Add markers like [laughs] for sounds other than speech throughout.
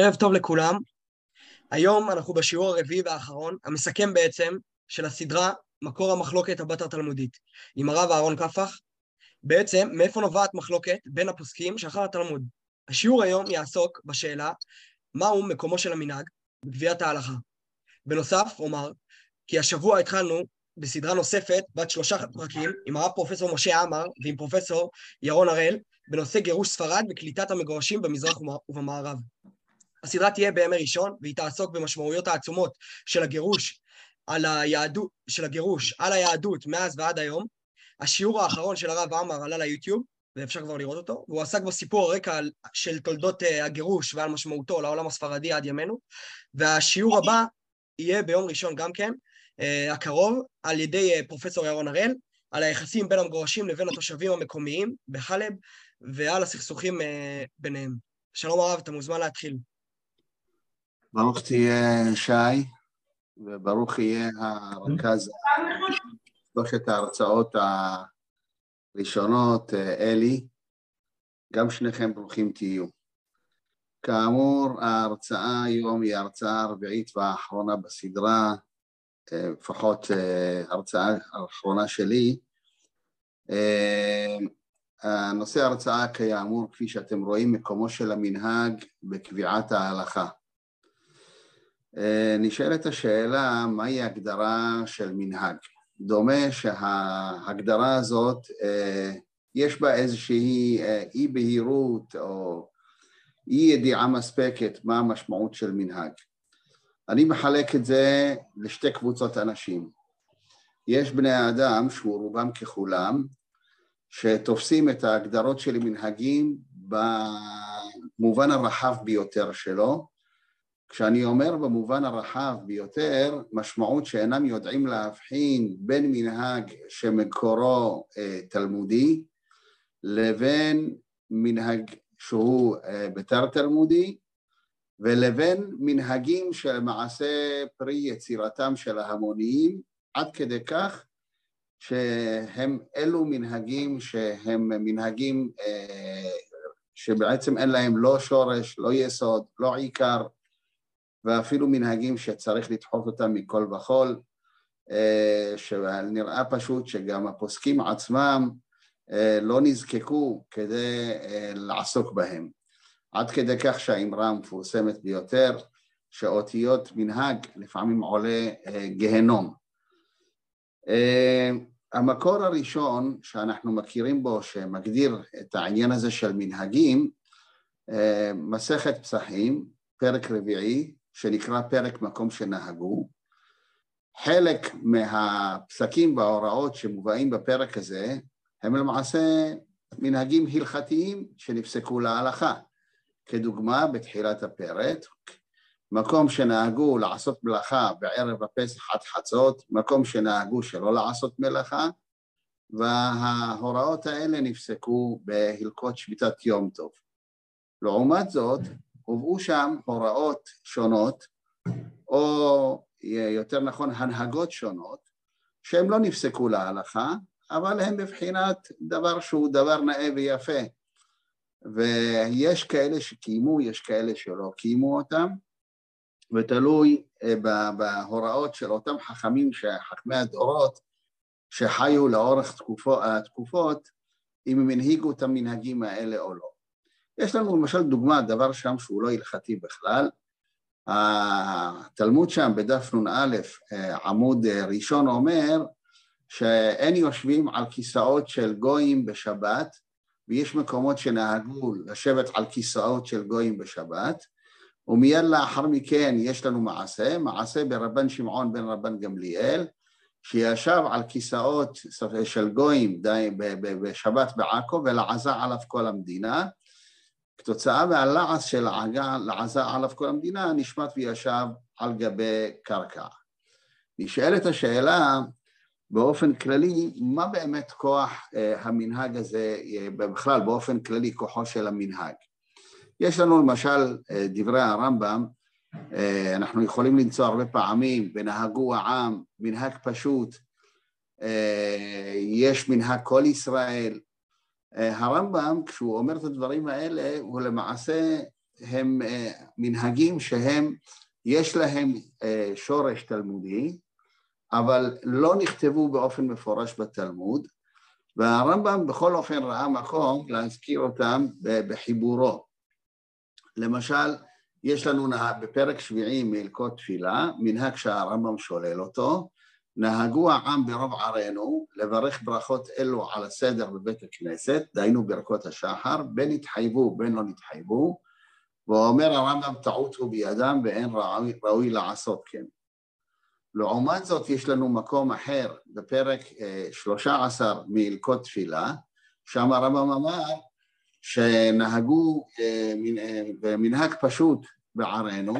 ערב טוב לכולם. היום אנחנו בשיעור הרביעי והאחרון, המסכם בעצם של הסדרה מקור המחלוקת הבת התלמודית, עם הרב אהרון קפח. בעצם, מאיפה נובעת מחלוקת בין הפוסקים שאחר התלמוד. השיעור היום יעסוק בשאלה מהו מקומו של המנהג בקביעת ההלכה. בנוסף, אומר כי השבוע התחלנו בסדרה נוספת, בת שלושה פרקים, עם הרב פרופסור משה עמר ועם פרופסור ירון הראל, בנושא גירוש ספרד וקליטת המגורשים במזרח ובמערב. הסדרה תהיה בימי ראשון, והיא תעסוק במשמעויות העצומות של הגירוש על היהדות, של הגירוש על היהדות מאז ועד היום. השיעור האחרון של הרב עמר עלה ליוטיוב, ואפשר כבר לראות אותו, והוא עסק בסיפור הרקע של תולדות אה, הגירוש ועל משמעותו לעולם הספרדי עד ימינו. והשיעור הבא יהיה ביום ראשון גם כן, אה, הקרוב, על ידי אה, פרופסור ירון הראל, על היחסים בין המגורשים לבין התושבים המקומיים בחלב, ועל הסכסוכים ביניהם. שלום הרב, אתה מוזמן להתחיל. ברוך תהיה שי, וברוך יהיה הרכז שלושת ההרצאות הראשונות, אלי. גם שניכם ברוכים תהיו. כאמור, ההרצאה היום היא ההרצאה הרביעית והאחרונה בסדרה, לפחות ההרצאה האחרונה שלי. הנושא ההרצאה כאמור, כפי שאתם רואים, מקומו של המנהג בקביעת ההלכה. אה, נשאלת השאלה מהי הגדרה של מנהג. דומה שההגדרה הזאת אה, יש בה איזושהי אה, אי בהירות או אי ידיעה מספקת מה המשמעות של מנהג. אני מחלק את זה לשתי קבוצות אנשים. יש בני האדם, שהוא רובם ככולם, שתופסים את ההגדרות של מנהגים במובן הרחב ביותר שלו, כשאני אומר במובן הרחב ביותר, משמעות שאינם יודעים להבחין בין מנהג שמקורו אה, תלמודי לבין מנהג שהוא אה, בתר תלמודי ולבין מנהגים שלמעשה פרי יצירתם של ההמוניים עד כדי כך שהם אלו מנהגים שהם מנהגים אה, שבעצם אין להם לא שורש, לא יסוד, לא עיקר, ואפילו מנהגים שצריך לדחוף אותם מכל וכול, אה, שנראה פשוט שגם הפוסקים עצמם אה, לא נזקקו כדי אה, לעסוק בהם. עד כדי כך שהאמרה המפורסמת ביותר, שאותיות מנהג לפעמים עולה גיהנום. המקור הראשון שאנחנו מכירים בו, שמגדיר את העניין הזה של מנהגים, מסכת פסחים, פרק רביעי, שנקרא פרק מקום שנהגו. חלק מהפסקים וההוראות שמובאים בפרק הזה הם למעשה מנהגים הלכתיים שנפסקו להלכה. כדוגמה, בתחילת הפרק, מקום שנהגו לעשות מלאכה בערב הפסח עד חצות, מקום שנהגו שלא לעשות מלאכה, וההוראות האלה נפסקו בהלקות שביתת יום טוב. לעומת זאת, הובאו שם הוראות שונות, או יותר נכון הנהגות שונות, שהן לא נפסקו להלכה, אבל הן בבחינת דבר שהוא דבר נאה ויפה. ויש כאלה שקיימו, יש כאלה שלא קיימו אותם, ותלוי אה, בהוראות של אותם חכמים, חכמי הדורות, שחיו לאורך תקופות, התקופות, אם הם הנהיגו את המנהגים האלה או לא. יש לנו למשל דוגמה, דבר שם שהוא לא הלכתי בכלל, התלמוד שם בדף נ"א עמוד ראשון אומר שאין יושבים על כיסאות של גויים בשבת ויש מקומות שנהגו לשבת על כיסאות של גויים בשבת ומיד לאחר מכן יש לנו מעשה, מעשה ברבן שמעון בן רבן גמליאל שישב על כיסאות של גויים בשבת בעכו ולעזה עליו כל המדינה כתוצאה מהלעס של לעזה עליו כל המדינה, נשמט וישב על גבי קרקע. נשאלת השאלה באופן כללי, מה באמת כוח אה, המנהג הזה, אה, בכלל באופן כללי כוחו של המנהג. יש לנו למשל אה, דברי הרמב"ם, אנחנו יכולים למצוא הרבה פעמים, ונהגו העם, מנהג פשוט, יש מנהג כל ישראל, הרמב"ם, כשהוא אומר את הדברים האלה, הוא למעשה הם מנהגים שהם, יש להם שורש תלמודי, אבל לא נכתבו באופן מפורש בתלמוד, והרמב"ם בכל אופן ראה מקום להזכיר אותם בחיבורו. למשל, יש לנו בפרק שביעי מהלכות תפילה, מנהג שהרמב"ם שולל אותו, נהגו העם ברוב ערינו לברך ברכות אלו על הסדר בבית הכנסת, דהיינו ברכות השחר, בין התחייבו בין לא נתחייבו, ואומר הרמב"ם טעות הוא בידם ואין ראוי, ראוי לעשות כן. לעומת זאת יש לנו מקום אחר בפרק אה, שלושה עשר מהלכות תפילה, שם הרמב"ם אמר שנהגו אה, אה, במנהג פשוט בערינו,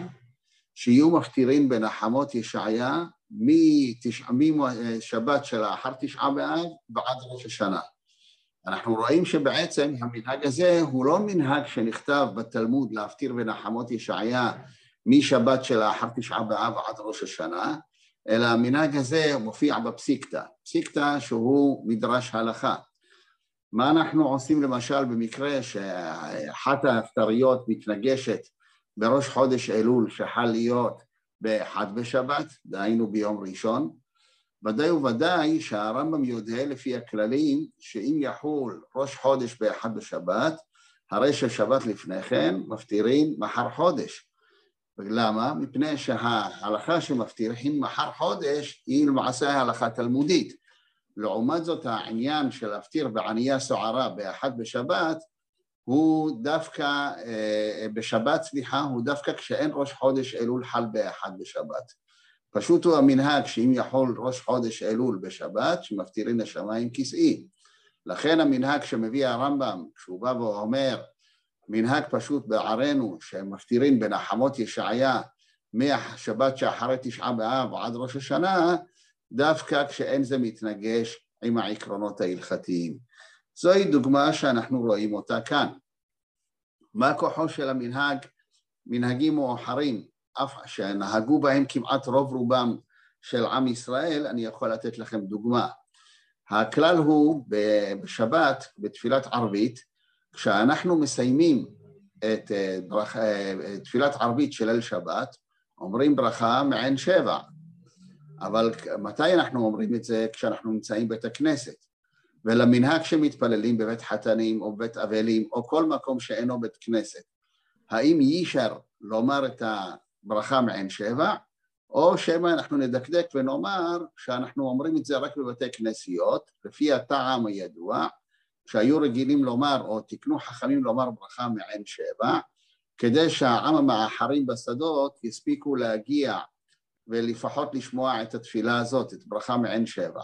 שיהיו מפטירין בנחמות ישעיה משבת של האחר תשעה באב ועד ראש השנה. אנחנו רואים שבעצם המנהג הזה הוא לא מנהג שנכתב בתלמוד להפטיר בנחמות ישעיה משבת של האחר תשעה באב עד ראש השנה, אלא המנהג הזה מופיע בפסיקתא, פסיקתא שהוא מדרש הלכה. מה אנחנו עושים למשל במקרה שאחת ההפטריות מתנגשת בראש חודש אלול שחל להיות באחד בשבת, דהיינו ביום ראשון, ודאי וודאי שהרמב"ם יודע לפי הכללים שאם יחול ראש חודש באחד בשבת, הרי ששבת לפני כן מפטירים מחר חודש. למה? מפני שההלכה שמפטירים מחר חודש היא למעשה ההלכה תלמודית. לעומת זאת העניין של להפטיר בענייה סוערה באחד בשבת הוא דווקא, אה, בשבת סליחה, הוא דווקא כשאין ראש חודש אלול חל באחד בשבת. פשוט הוא המנהג שאם יכול ראש חודש אלול בשבת, שמפטירין לשמיים כסאי. לכן המנהג שמביא הרמב"ם, כשהוא בא ואומר, מנהג פשוט בערינו, שהם מפטירין בנחמות ישעיה מהשבת שאחרי תשעה באב עד ראש השנה, דווקא כשאין זה מתנגש עם העקרונות ההלכתיים. זוהי דוגמה שאנחנו רואים אותה כאן. מה כוחו של המנהג? מנהגים מאוחרים, אף שנהגו בהם כמעט רוב רובם של עם ישראל, אני יכול לתת לכם דוגמה. הכלל הוא בשבת, בתפילת ערבית, כשאנחנו מסיימים את אה, אה, תפילת ערבית של ליל שבת, אומרים ברכה מעין שבע. אבל מתי אנחנו אומרים את זה? כשאנחנו נמצאים בבית הכנסת. ולמנהג שמתפללים בבית חתנים או בבית אבלים או כל מקום שאינו בית כנסת, האם יישר לומר את הברכה מעין שבע, או שמא אנחנו נדקדק ונאמר שאנחנו אומרים את זה רק בבתי כנסיות, לפי הטעם הידוע, שהיו רגילים לומר, או תקנו חכמים לומר ברכה מעין שבע, כדי שהעם המאחרים בשדות יספיקו להגיע ולפחות לשמוע את התפילה הזאת, את ברכה מעין שבע.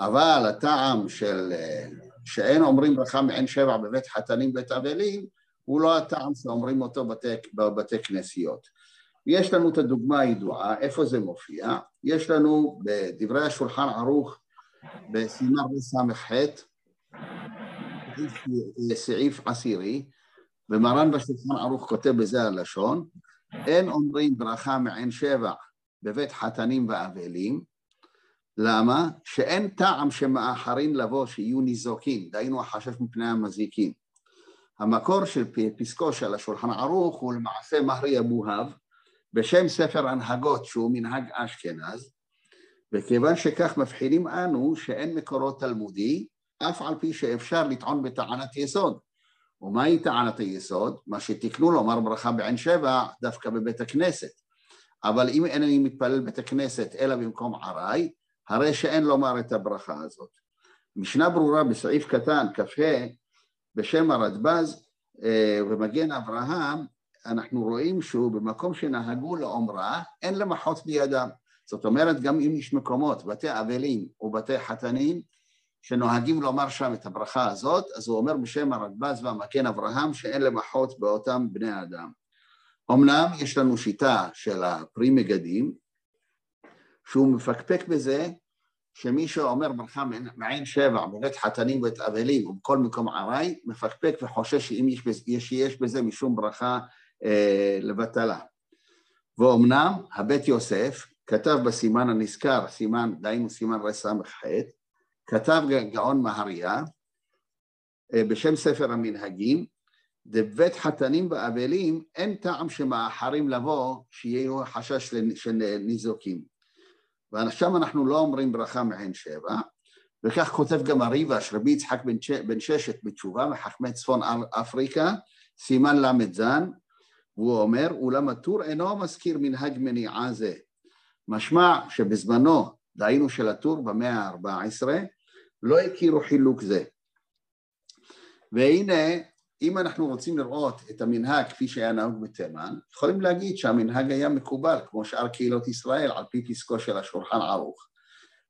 אבל הטעם של שאין אומרים ברכה מעין שבע בבית חתנים בית אבלים, הוא לא הטעם שאומרים אותו בתי, בבתי כנסיות. יש לנו את הדוגמה הידועה, איפה זה מופיע? יש לנו בדברי השולחן ערוך בסימן רס"ח, סעיף עשירי, ומרן בשולחן ערוך כותב בזה הלשון, אין אומרים ברכה מעין שבע בבית חתנים ואבלים, למה? שאין טעם שמאחרים לבוא שיהיו ניזוקים, דהיינו החשש מפני המזיקים. המקור של פסקו של השולחן ערוך הוא למעשה מהרי אבוהב, בשם ספר הנהגות שהוא מנהג אשכנז, וכיוון שכך מבחינים אנו שאין מקורות תלמודי, אף על פי שאפשר לטעון בטענת יסוד. ומהי טענת היסוד? מה שתיקנו לומר ברכה בעין שבע דווקא בבית הכנסת. אבל אם אינני מתפלל בית הכנסת אלא במקום עראי, הרי שאין לומר את הברכה הזאת. משנה ברורה בסעיף קטן כ"ה בשם הרדב"ז אה, ומגן אברהם, אנחנו רואים שהוא במקום שנהגו לאומרה, אין למחות בידם. זאת אומרת, גם אם יש מקומות, בתי אבלים ובתי חתנים, שנוהגים לומר שם את הברכה הזאת, אז הוא אומר בשם הרדב"ז והמגן אברהם שאין למחות באותם בני אדם. אמנם יש לנו שיטה של הפרי מגדים, שהוא מפקפק בזה שמי שאומר ברכה מעין שבע בבית חתנים ובית אבלים ובכל מקום ערי, מפקפק וחושש שאם יש, בזה, שיש בזה משום ברכה אה, לבטלה. ואומנם הבית יוסף כתב בסימן הנזכר, סימן, דהיינו סימן רס"ח, כתב גאון מהריה אה, בשם ספר המנהגים, בבית חתנים ואבלים אין טעם שמאחרים לבוא שיהיו חשש של ניזוקים. ושם אנחנו לא אומרים ברכה מעין שבע, וכך כותב גם הריבש, רבי יצחק בן, בן ששת בתשובה מחכמי צפון אפריקה, סימן ל"ז, והוא אומר, אולם הטור אינו מזכיר מנהג מניעה זה. משמע שבזמנו, דהיינו של הטור במאה ה-14, לא הכירו חילוק זה. והנה, אם אנחנו רוצים לראות את המנהג כפי שהיה נהוג בתימן, יכולים להגיד שהמנהג היה מקובל, כמו שאר קהילות ישראל, על פי פסקו של השולחן ערוך.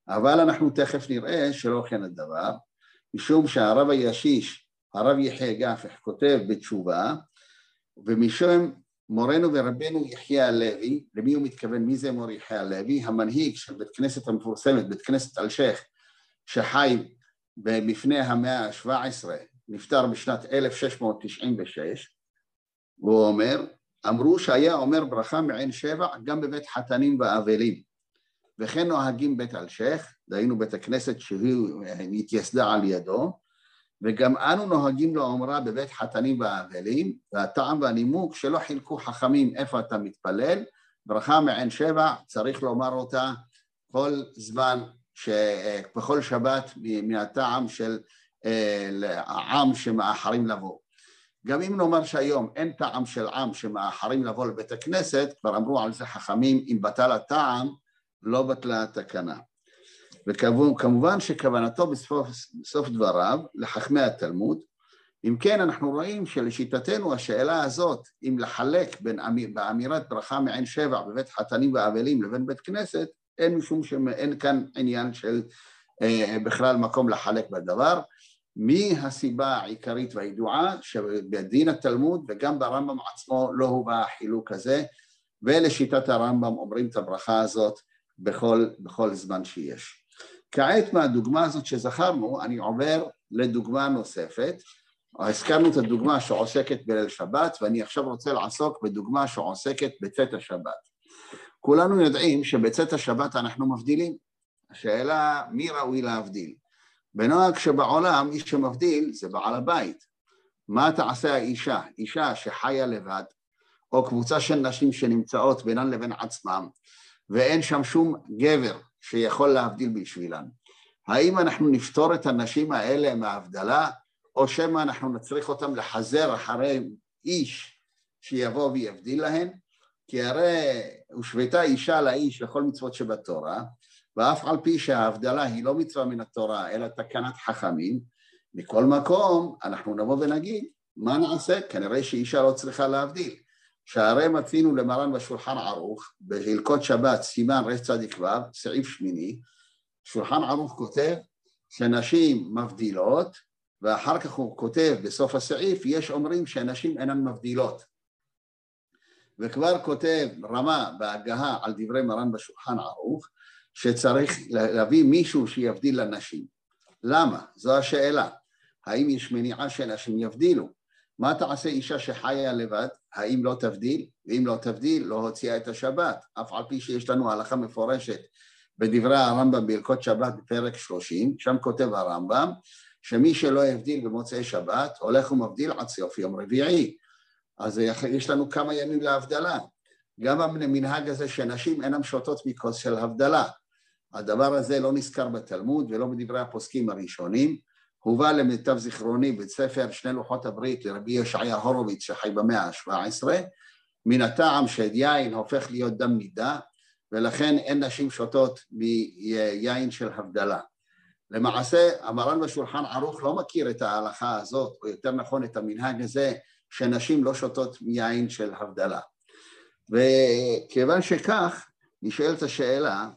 אבל אנחנו תכף נראה שלא כן הדבר, משום שהרב הישיש, הרב יחיא גפח, כותב בתשובה, ומשום מורנו ורבנו יחיא הלוי, למי הוא מתכוון, מי זה מור יחיא הלוי? המנהיג של בית כנסת המפורסמת, בית כנסת אלשיך, שחי במפנה המאה ה-17, נפטר בשנת 1696, והוא אומר, אמרו שהיה אומר ברכה מעין שבע גם בבית חתנים ואבלים, וכן נוהגים בית אלשיך, דהיינו בית הכנסת שהיא התייסדה על ידו, וגם אנו נוהגים לאומרה בבית חתנים ואבלים, והטעם והנימוק שלא חילקו חכמים איפה אתה מתפלל, ברכה מעין שבע צריך לומר אותה כל זמן, בכל שבת מהטעם של העם שמאחרים לבוא. גם אם נאמר שהיום אין טעם של עם שמאחרים לבוא לבית הכנסת, כבר אמרו על זה חכמים, אם בטל הטעם, לא בטלה התקנה. וכמובן שכוונתו בסוף, בסוף דבריו לחכמי התלמוד, אם כן אנחנו רואים שלשיטתנו השאלה הזאת, אם לחלק בין, באמירת ברכה מעין שבע בבית חתנים ואבלים לבין בית כנסת, אין משום שאין כאן עניין של אה, בכלל מקום לחלק בדבר. מי הסיבה העיקרית והידועה שבדין התלמוד וגם ברמב"ם עצמו לא הובא החילוק הזה, ולשיטת הרמב"ם אומרים את הברכה הזאת בכל, בכל זמן שיש. כעת מהדוגמה הזאת שזכרנו, אני עובר לדוגמה נוספת. הזכרנו את הדוגמה שעוסקת בליל שבת, ואני עכשיו רוצה לעסוק בדוגמה שעוסקת בצאת השבת. כולנו יודעים שבצאת השבת אנחנו מבדילים. השאלה, מי ראוי להבדיל? בנוהג שבעולם, מי שמבדיל זה בעל הבית. מה תעשה האישה? אישה שחיה לבד, או קבוצה של נשים שנמצאות בינן לבין עצמם, ואין שם שום גבר שיכול להבדיל בשבילן. האם אנחנו נפתור את הנשים האלה מההבדלה, או שמא אנחנו נצריך אותם לחזר אחרי איש שיבוא ויבדיל להן? כי הרי הושוותה אישה לאיש לכל מצוות שבתורה, ואף על פי שההבדלה היא לא מצווה מן התורה, אלא תקנת חכמים, מכל מקום אנחנו נבוא ונגיד, מה נעשה? כנראה שאישה לא צריכה להבדיל. שהרי מצינו למרן בשולחן ערוך, בהלקות שבת, סימן רצ"ו, סעיף שמיני, שולחן ערוך כותב שנשים מבדילות, ואחר כך הוא כותב בסוף הסעיף, יש אומרים שנשים אינן מבדילות. וכבר כותב רמה בהגהה על דברי מרן בשולחן ערוך, שצריך להביא מישהו שיבדיל לנשים. למה? זו השאלה. האם יש מניעה שנשים יבדילו? מה תעשה אישה שחיה לבד? האם לא תבדיל? ואם לא תבדיל, לא הוציאה את השבת, אף על פי שיש לנו הלכה מפורשת בדברי הרמב"ם בהלכות שבת בפרק שלושים, שם כותב הרמב"ם שמי שלא הבדיל במוצאי שבת, הולך ומבדיל עד סוף יום רביעי. אז יש לנו כמה ימים להבדלה. גם המנהג הזה שנשים אינן שותות מכוס של הבדלה. הדבר הזה לא נזכר בתלמוד ולא בדברי הפוסקים הראשונים, הובא למיטב זיכרוני בספר שני לוחות הברית לרבי ישעיה הורוביץ שחי במאה ה-17, מן הטעם שיין הופך להיות דם נידה, ולכן אין נשים שותות מיין של הבדלה. למעשה המר"ן בשולחן ערוך לא מכיר את ההלכה הזאת, או יותר נכון את המנהג הזה, שנשים לא שותות מיין של הבדלה. וכיוון שכך, נשאלת השאלה,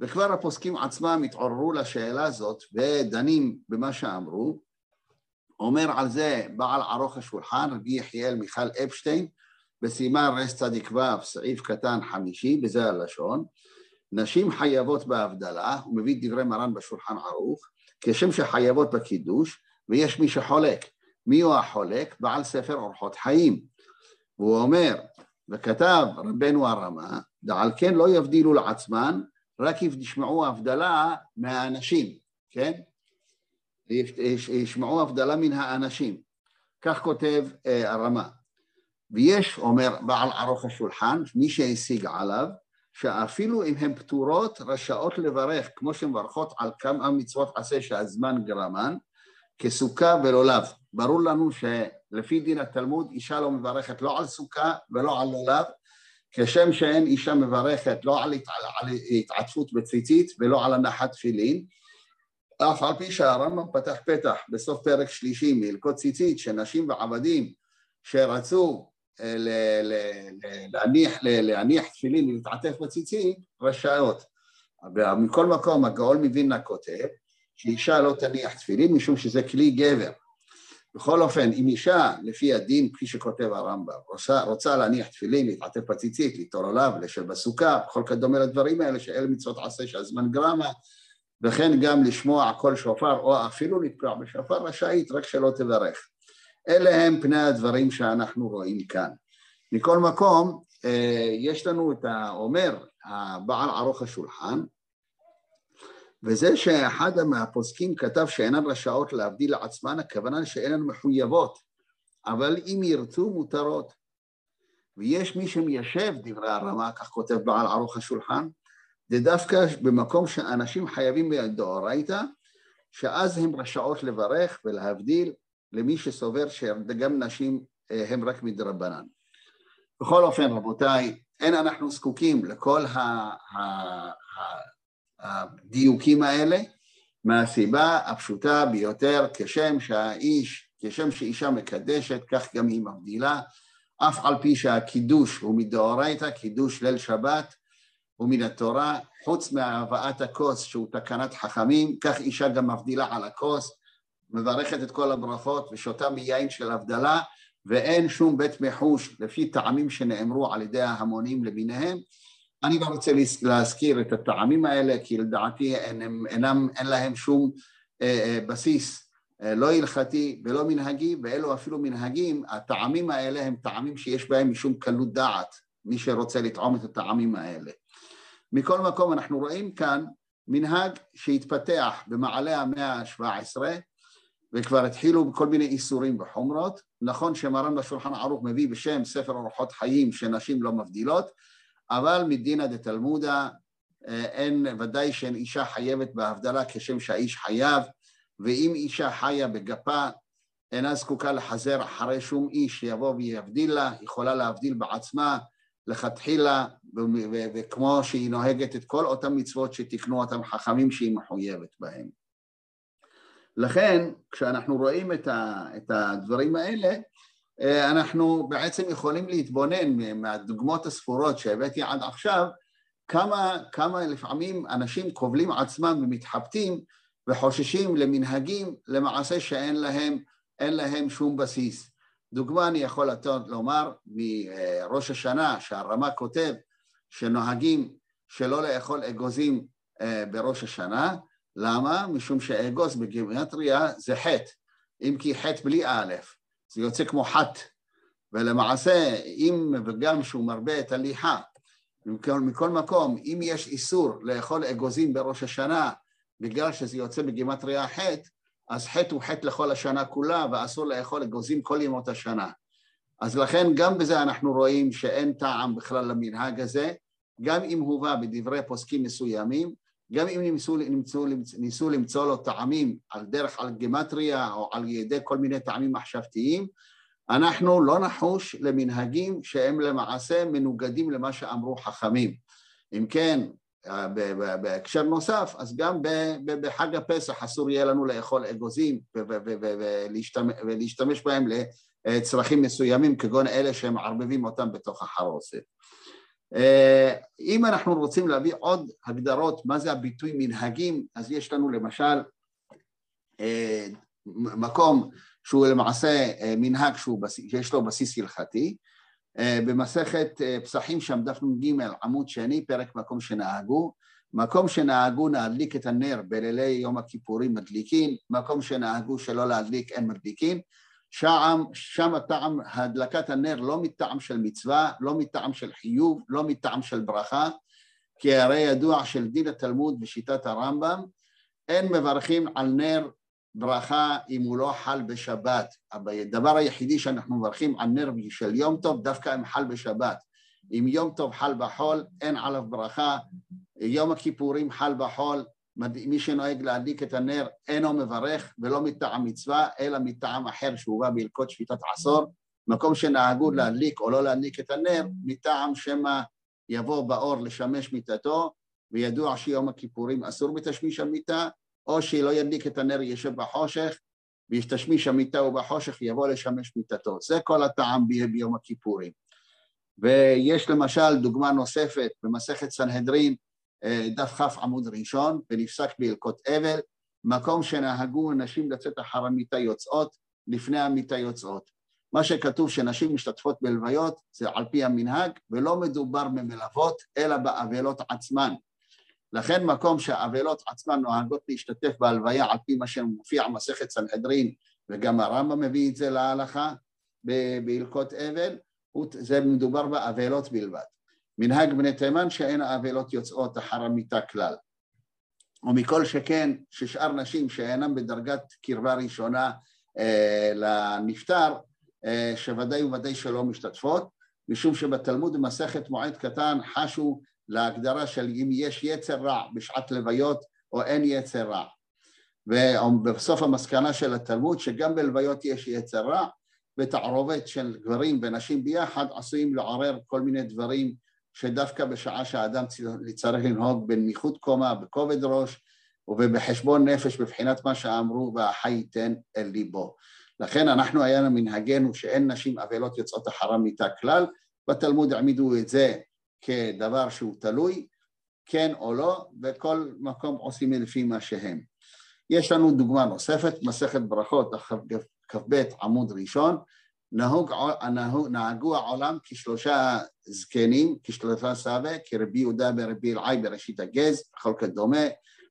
וכבר הפוסקים עצמם התעוררו לשאלה הזאת ודנים במה שאמרו. אומר על זה בעל ערוך השולחן, רבי יחיאל מיכל אפשטיין, בסימן רס צדיק ו', סעיף קטן חמישי, בזה הלשון, נשים חייבות בהבדלה, הוא מביא דברי מרן בשולחן ערוך, כשם שחייבות בקידוש, ויש מי שחולק. מי הוא החולק? בעל ספר אורחות חיים. והוא אומר, וכתב רבנו הרמה, דעל כן לא יבדילו לעצמן רק אם ישמעו הבדלה מהאנשים, כן? ישמעו הבדלה מן האנשים. כך כותב אה, הרמה. ויש, אומר בעל ערוך השולחן, מי שהשיג עליו, שאפילו אם הן פטורות, רשאות לברך, כמו שמברכות על כמה מצוות עשה שהזמן גרמן, כסוכה ולולב. ברור לנו שלפי דין התלמוד, אישה לא מברכת לא על סוכה ולא על לולב, כשם שאין אישה מברכת לא על, על התעטפות בציצית ולא על הנחת תפילין, אף על פי שהרמב"ם פתח פתח בסוף פרק שלישי מהלקות ציצית שנשים ועבדים שרצו אה, להניח, להניח תפילין ולהתעטף בציצית רשאות. מכל מקום הגאול מווילנה כותב שאישה לא תניח תפילין משום שזה כלי גבר. בכל אופן, אם אישה, לפי הדין, כפי שכותב הרמב"ם, רוצה, רוצה להניח תפילין, להתעטף בציצית, ליטול עליו, לשב בסוכה, בכל כדומה לדברים האלה, שאלה מצוות עשה שהזמן גרמה, וכן גם לשמוע קול שופר או אפילו לתקוע בשופר רשאית, רק שלא תברך. אלה הם פני הדברים שאנחנו רואים כאן. מכל מקום, אה, יש לנו את האומר, הבעל ערוך השולחן, וזה שאחד מהפוסקים כתב שאינן רשאות להבדיל לעצמן, הכוונה שאינן מחויבות, אבל אם ירצו מותרות. ויש מי שמיישב דברי הרמה, כך כותב בעל ערוך השולחן, זה דווקא במקום שאנשים חייבים דאורייתא, שאז הם רשאות לברך ולהבדיל למי שסובר שגם נשים אה, הם רק מדרבנן. בכל אופן, רבותיי, אין אנחנו זקוקים לכל הדיוקים האלה, מהסיבה הפשוטה ביותר, כשם שהאיש, כשם שאישה מקדשת, כך גם היא מבדילה, אף על פי שהקידוש הוא מדאורייתא, קידוש ליל שבת, ומן התורה, חוץ מהבאת הכוס שהוא תקנת חכמים, כך אישה גם מבדילה על הכוס, מברכת את כל הברכות ושותה מיין של הבדלה, ואין שום בית מחוש לפי טעמים שנאמרו על ידי ההמונים למיניהם. אני לא רוצה להזכיר את הטעמים האלה, כי לדעתי אינם, אינם, אין להם שום אה, אה, בסיס אה, לא הלכתי ולא מנהגי, ואלו אפילו מנהגים, הטעמים האלה הם טעמים שיש בהם משום קלות דעת, מי שרוצה לטעום את הטעמים האלה. מכל מקום אנחנו רואים כאן מנהג שהתפתח במעלה המאה ה-17 וכבר התחילו כל מיני איסורים וחומרות. נכון שמרן בשולחן ערוך מביא בשם ספר אורחות חיים שנשים לא מבדילות, אבל מדינא דתלמודא אה, אין, ודאי שאין אישה חייבת בהבדלה כשם שהאיש חייב, ואם אישה חיה בגפה אינה זקוקה לחזר אחרי שום איש שיבוא ויבדיל לה, יכולה להבדיל בעצמה לכתחילה, וכמו שהיא נוהגת את כל אותן מצוות שתיקנו אותם חכמים שהיא מחויבת בהם. לכן, כשאנחנו רואים את הדברים האלה, אנחנו בעצם יכולים להתבונן מהדוגמות הספורות שהבאתי עד עכשיו, כמה, כמה לפעמים אנשים כובלים עצמם ומתחבטים וחוששים למנהגים למעשה שאין להם, להם שום בסיס. דוגמה אני יכול לתת, לומר מראש השנה שהרמה כותב שנוהגים שלא לאכול אגוזים אה, בראש השנה, למה? משום שאגוז בגימטריה זה חטא, אם כי חטא בלי א', זה יוצא כמו חת, ולמעשה אם וגם שהוא מרבה את הליחה, מכל, מכל מקום, אם יש איסור לאכול אגוזים בראש השנה בגלל שזה יוצא בגימטריה חטא, אז חטא הוא חטא לכל השנה כולה, ואסור לאכול אגוזים כל ימות השנה. אז לכן גם בזה אנחנו רואים שאין טעם בכלל למנהג הזה, גם אם הובא בדברי פוסקים מסוימים, גם אם ניסו, ניסו, ניסו למצוא לו טעמים על דרך על גימטריה או על ידי כל מיני טעמים מחשבתיים, אנחנו לא נחוש למנהגים שהם למעשה מנוגדים למה שאמרו חכמים. אם כן, בהקשר נוסף, אז גם בחג הפסח אסור יהיה לנו לאכול אגוזים ולהשתמש בהם לצרכים מסוימים, כגון אלה שהם מערבבים אותם בתוך החרוסת. אם אנחנו רוצים להביא עוד הגדרות מה זה הביטוי מנהגים, אז יש לנו למשל מקום שהוא למעשה מנהג שיש לו בסיס הלכתי, אה, במסכת אה, פסחים שם דף נ"ג עמוד שני פרק מקום שנהגו. מקום שנהגו להדליק את הנר בלילי יום הכיפורים מדליקין, מקום שנהגו שלא להדליק אין מדליקין, שם, שם הטעם, הדלקת הנר לא מטעם של מצווה, לא מטעם של חיוב, לא מטעם של ברכה, כי הרי ידוע של דין התלמוד בשיטת הרמב"ם, אין מברכים על נר ברכה אם הוא לא חל בשבת. הדבר היחידי שאנחנו מברכים על נר של יום טוב, דווקא אם חל בשבת. אם יום טוב חל בחול, אין עליו ברכה. יום הכיפורים חל בחול, מי שנוהג להדליק את הנר אינו מברך ולא מטעם מצווה, אלא מטעם אחר שהובא בהלקות שביתת עשור. מקום שנהגו להדליק או לא להדליק את הנר, מטעם שמא יבוא באור לשמש מיתתו, וידוע שיום הכיפורים אסור בתשמיש המיטה, או שלא ידליק את הנר ישב בחושך, וישתשמיש המיטה ובחושך יבוא לשמש מיתתו. זה כל הטעם ביום הכיפורים. ויש למשל דוגמה נוספת במסכת סנהדרין, דף כ עמוד ראשון, ונפסק בהלקות אבל, מקום שנהגו נשים לצאת אחר המיטה יוצאות, לפני המיטה יוצאות. מה שכתוב שנשים משתתפות בלוויות זה על פי המנהג, ולא מדובר במלוות, אלא באבלות עצמן. לכן מקום שהאבלות עצמן נוהגות להשתתף בהלוויה על פי מה שמופיע במסכת סנהדרין, וגם הרמב"ם מביא את זה להלכה בהלקות אבל, זה מדובר באבלות בלבד. מנהג בני תימן שאין האבלות יוצאות אחר המיטה כלל. ומכל שכן ששאר נשים שאינן בדרגת קרבה ראשונה אה, לנפטר, אה, שוודאי וודאי שלא משתתפות, משום שבתלמוד במסכת מועד קטן חשו להגדרה של אם יש יצר רע בשעת לוויות או אין יצר רע. ובסוף המסקנה של התלמוד שגם בלוויות יש יצר רע ותערובת של גברים ונשים ביחד עשויים לעורר כל מיני דברים שדווקא בשעה שהאדם צריך לנהוג בנמיכות קומה, בכובד ראש ובחשבון נפש בבחינת מה שאמרו והחי ייתן אל ליבו. לכן אנחנו היה לנו מנהגנו שאין נשים אבלות יוצאות אחר המיטה כלל, בתלמוד העמידו את זה כדבר שהוא תלוי, כן או לא, וכל מקום עושים לפי מה שהם. יש לנו דוגמה נוספת, מסכת ברכות, כ"ב עמוד ראשון, נהוג, נהוג, נהגו העולם כשלושה זקנים, כשלושה סבא, כרבי יהודה ברבי אלעי בראשית הגז, בכל כדומה,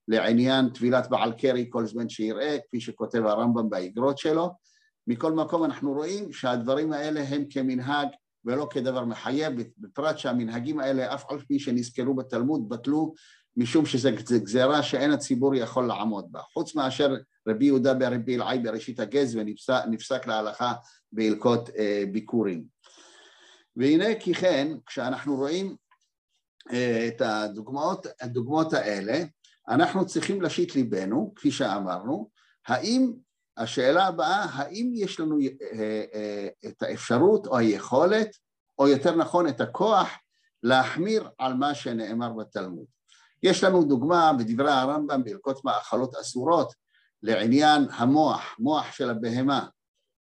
לעניין טבילת בעל קרי כל זמן שיראה, כפי שכותב הרמב"ם באגרות שלו. מכל מקום אנחנו רואים שהדברים האלה הם כמנהג ולא כדבר מחייב, בפרט שהמנהגים האלה, אף על פי שנזכרו בתלמוד, בטלו משום שזו גזירה שאין הציבור יכול לעמוד בה. חוץ מאשר רבי יהודה ברבי אלעי בראשית הגז ונפסק להלכה בהלקות אה, ביקורים. והנה כי כן, כשאנחנו רואים אה, את הדוגמאות, הדוגמאות האלה, אנחנו צריכים להשית ליבנו, כפי שאמרנו, האם, השאלה הבאה, האם יש לנו אה, את האפשרות או היכולת, או יותר נכון את הכוח, להחמיר על מה שנאמר בתלמוד. יש לנו דוגמה בדברי הרמב"ם בהלקות מאכלות אסורות לעניין המוח, מוח של הבהמה,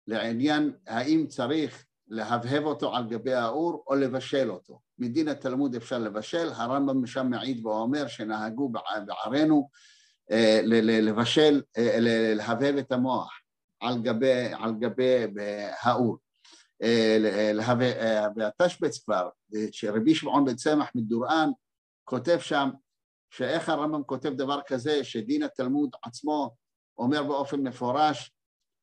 לעניין האם צריך להבהב אותו על גבי האור או לבשל אותו. מדין התלמוד אפשר לבשל, הרמב"ם שם מעיד ואומר שנהגו בערינו אה, לבשל, אה, להבהב את המוח על גבי, על גבי האור. אה, והתשבץ כבר, שרבי שמעון בן צמח מדוראן כותב שם שאיך הרמב"ם כותב דבר כזה, שדין התלמוד עצמו אומר באופן מפורש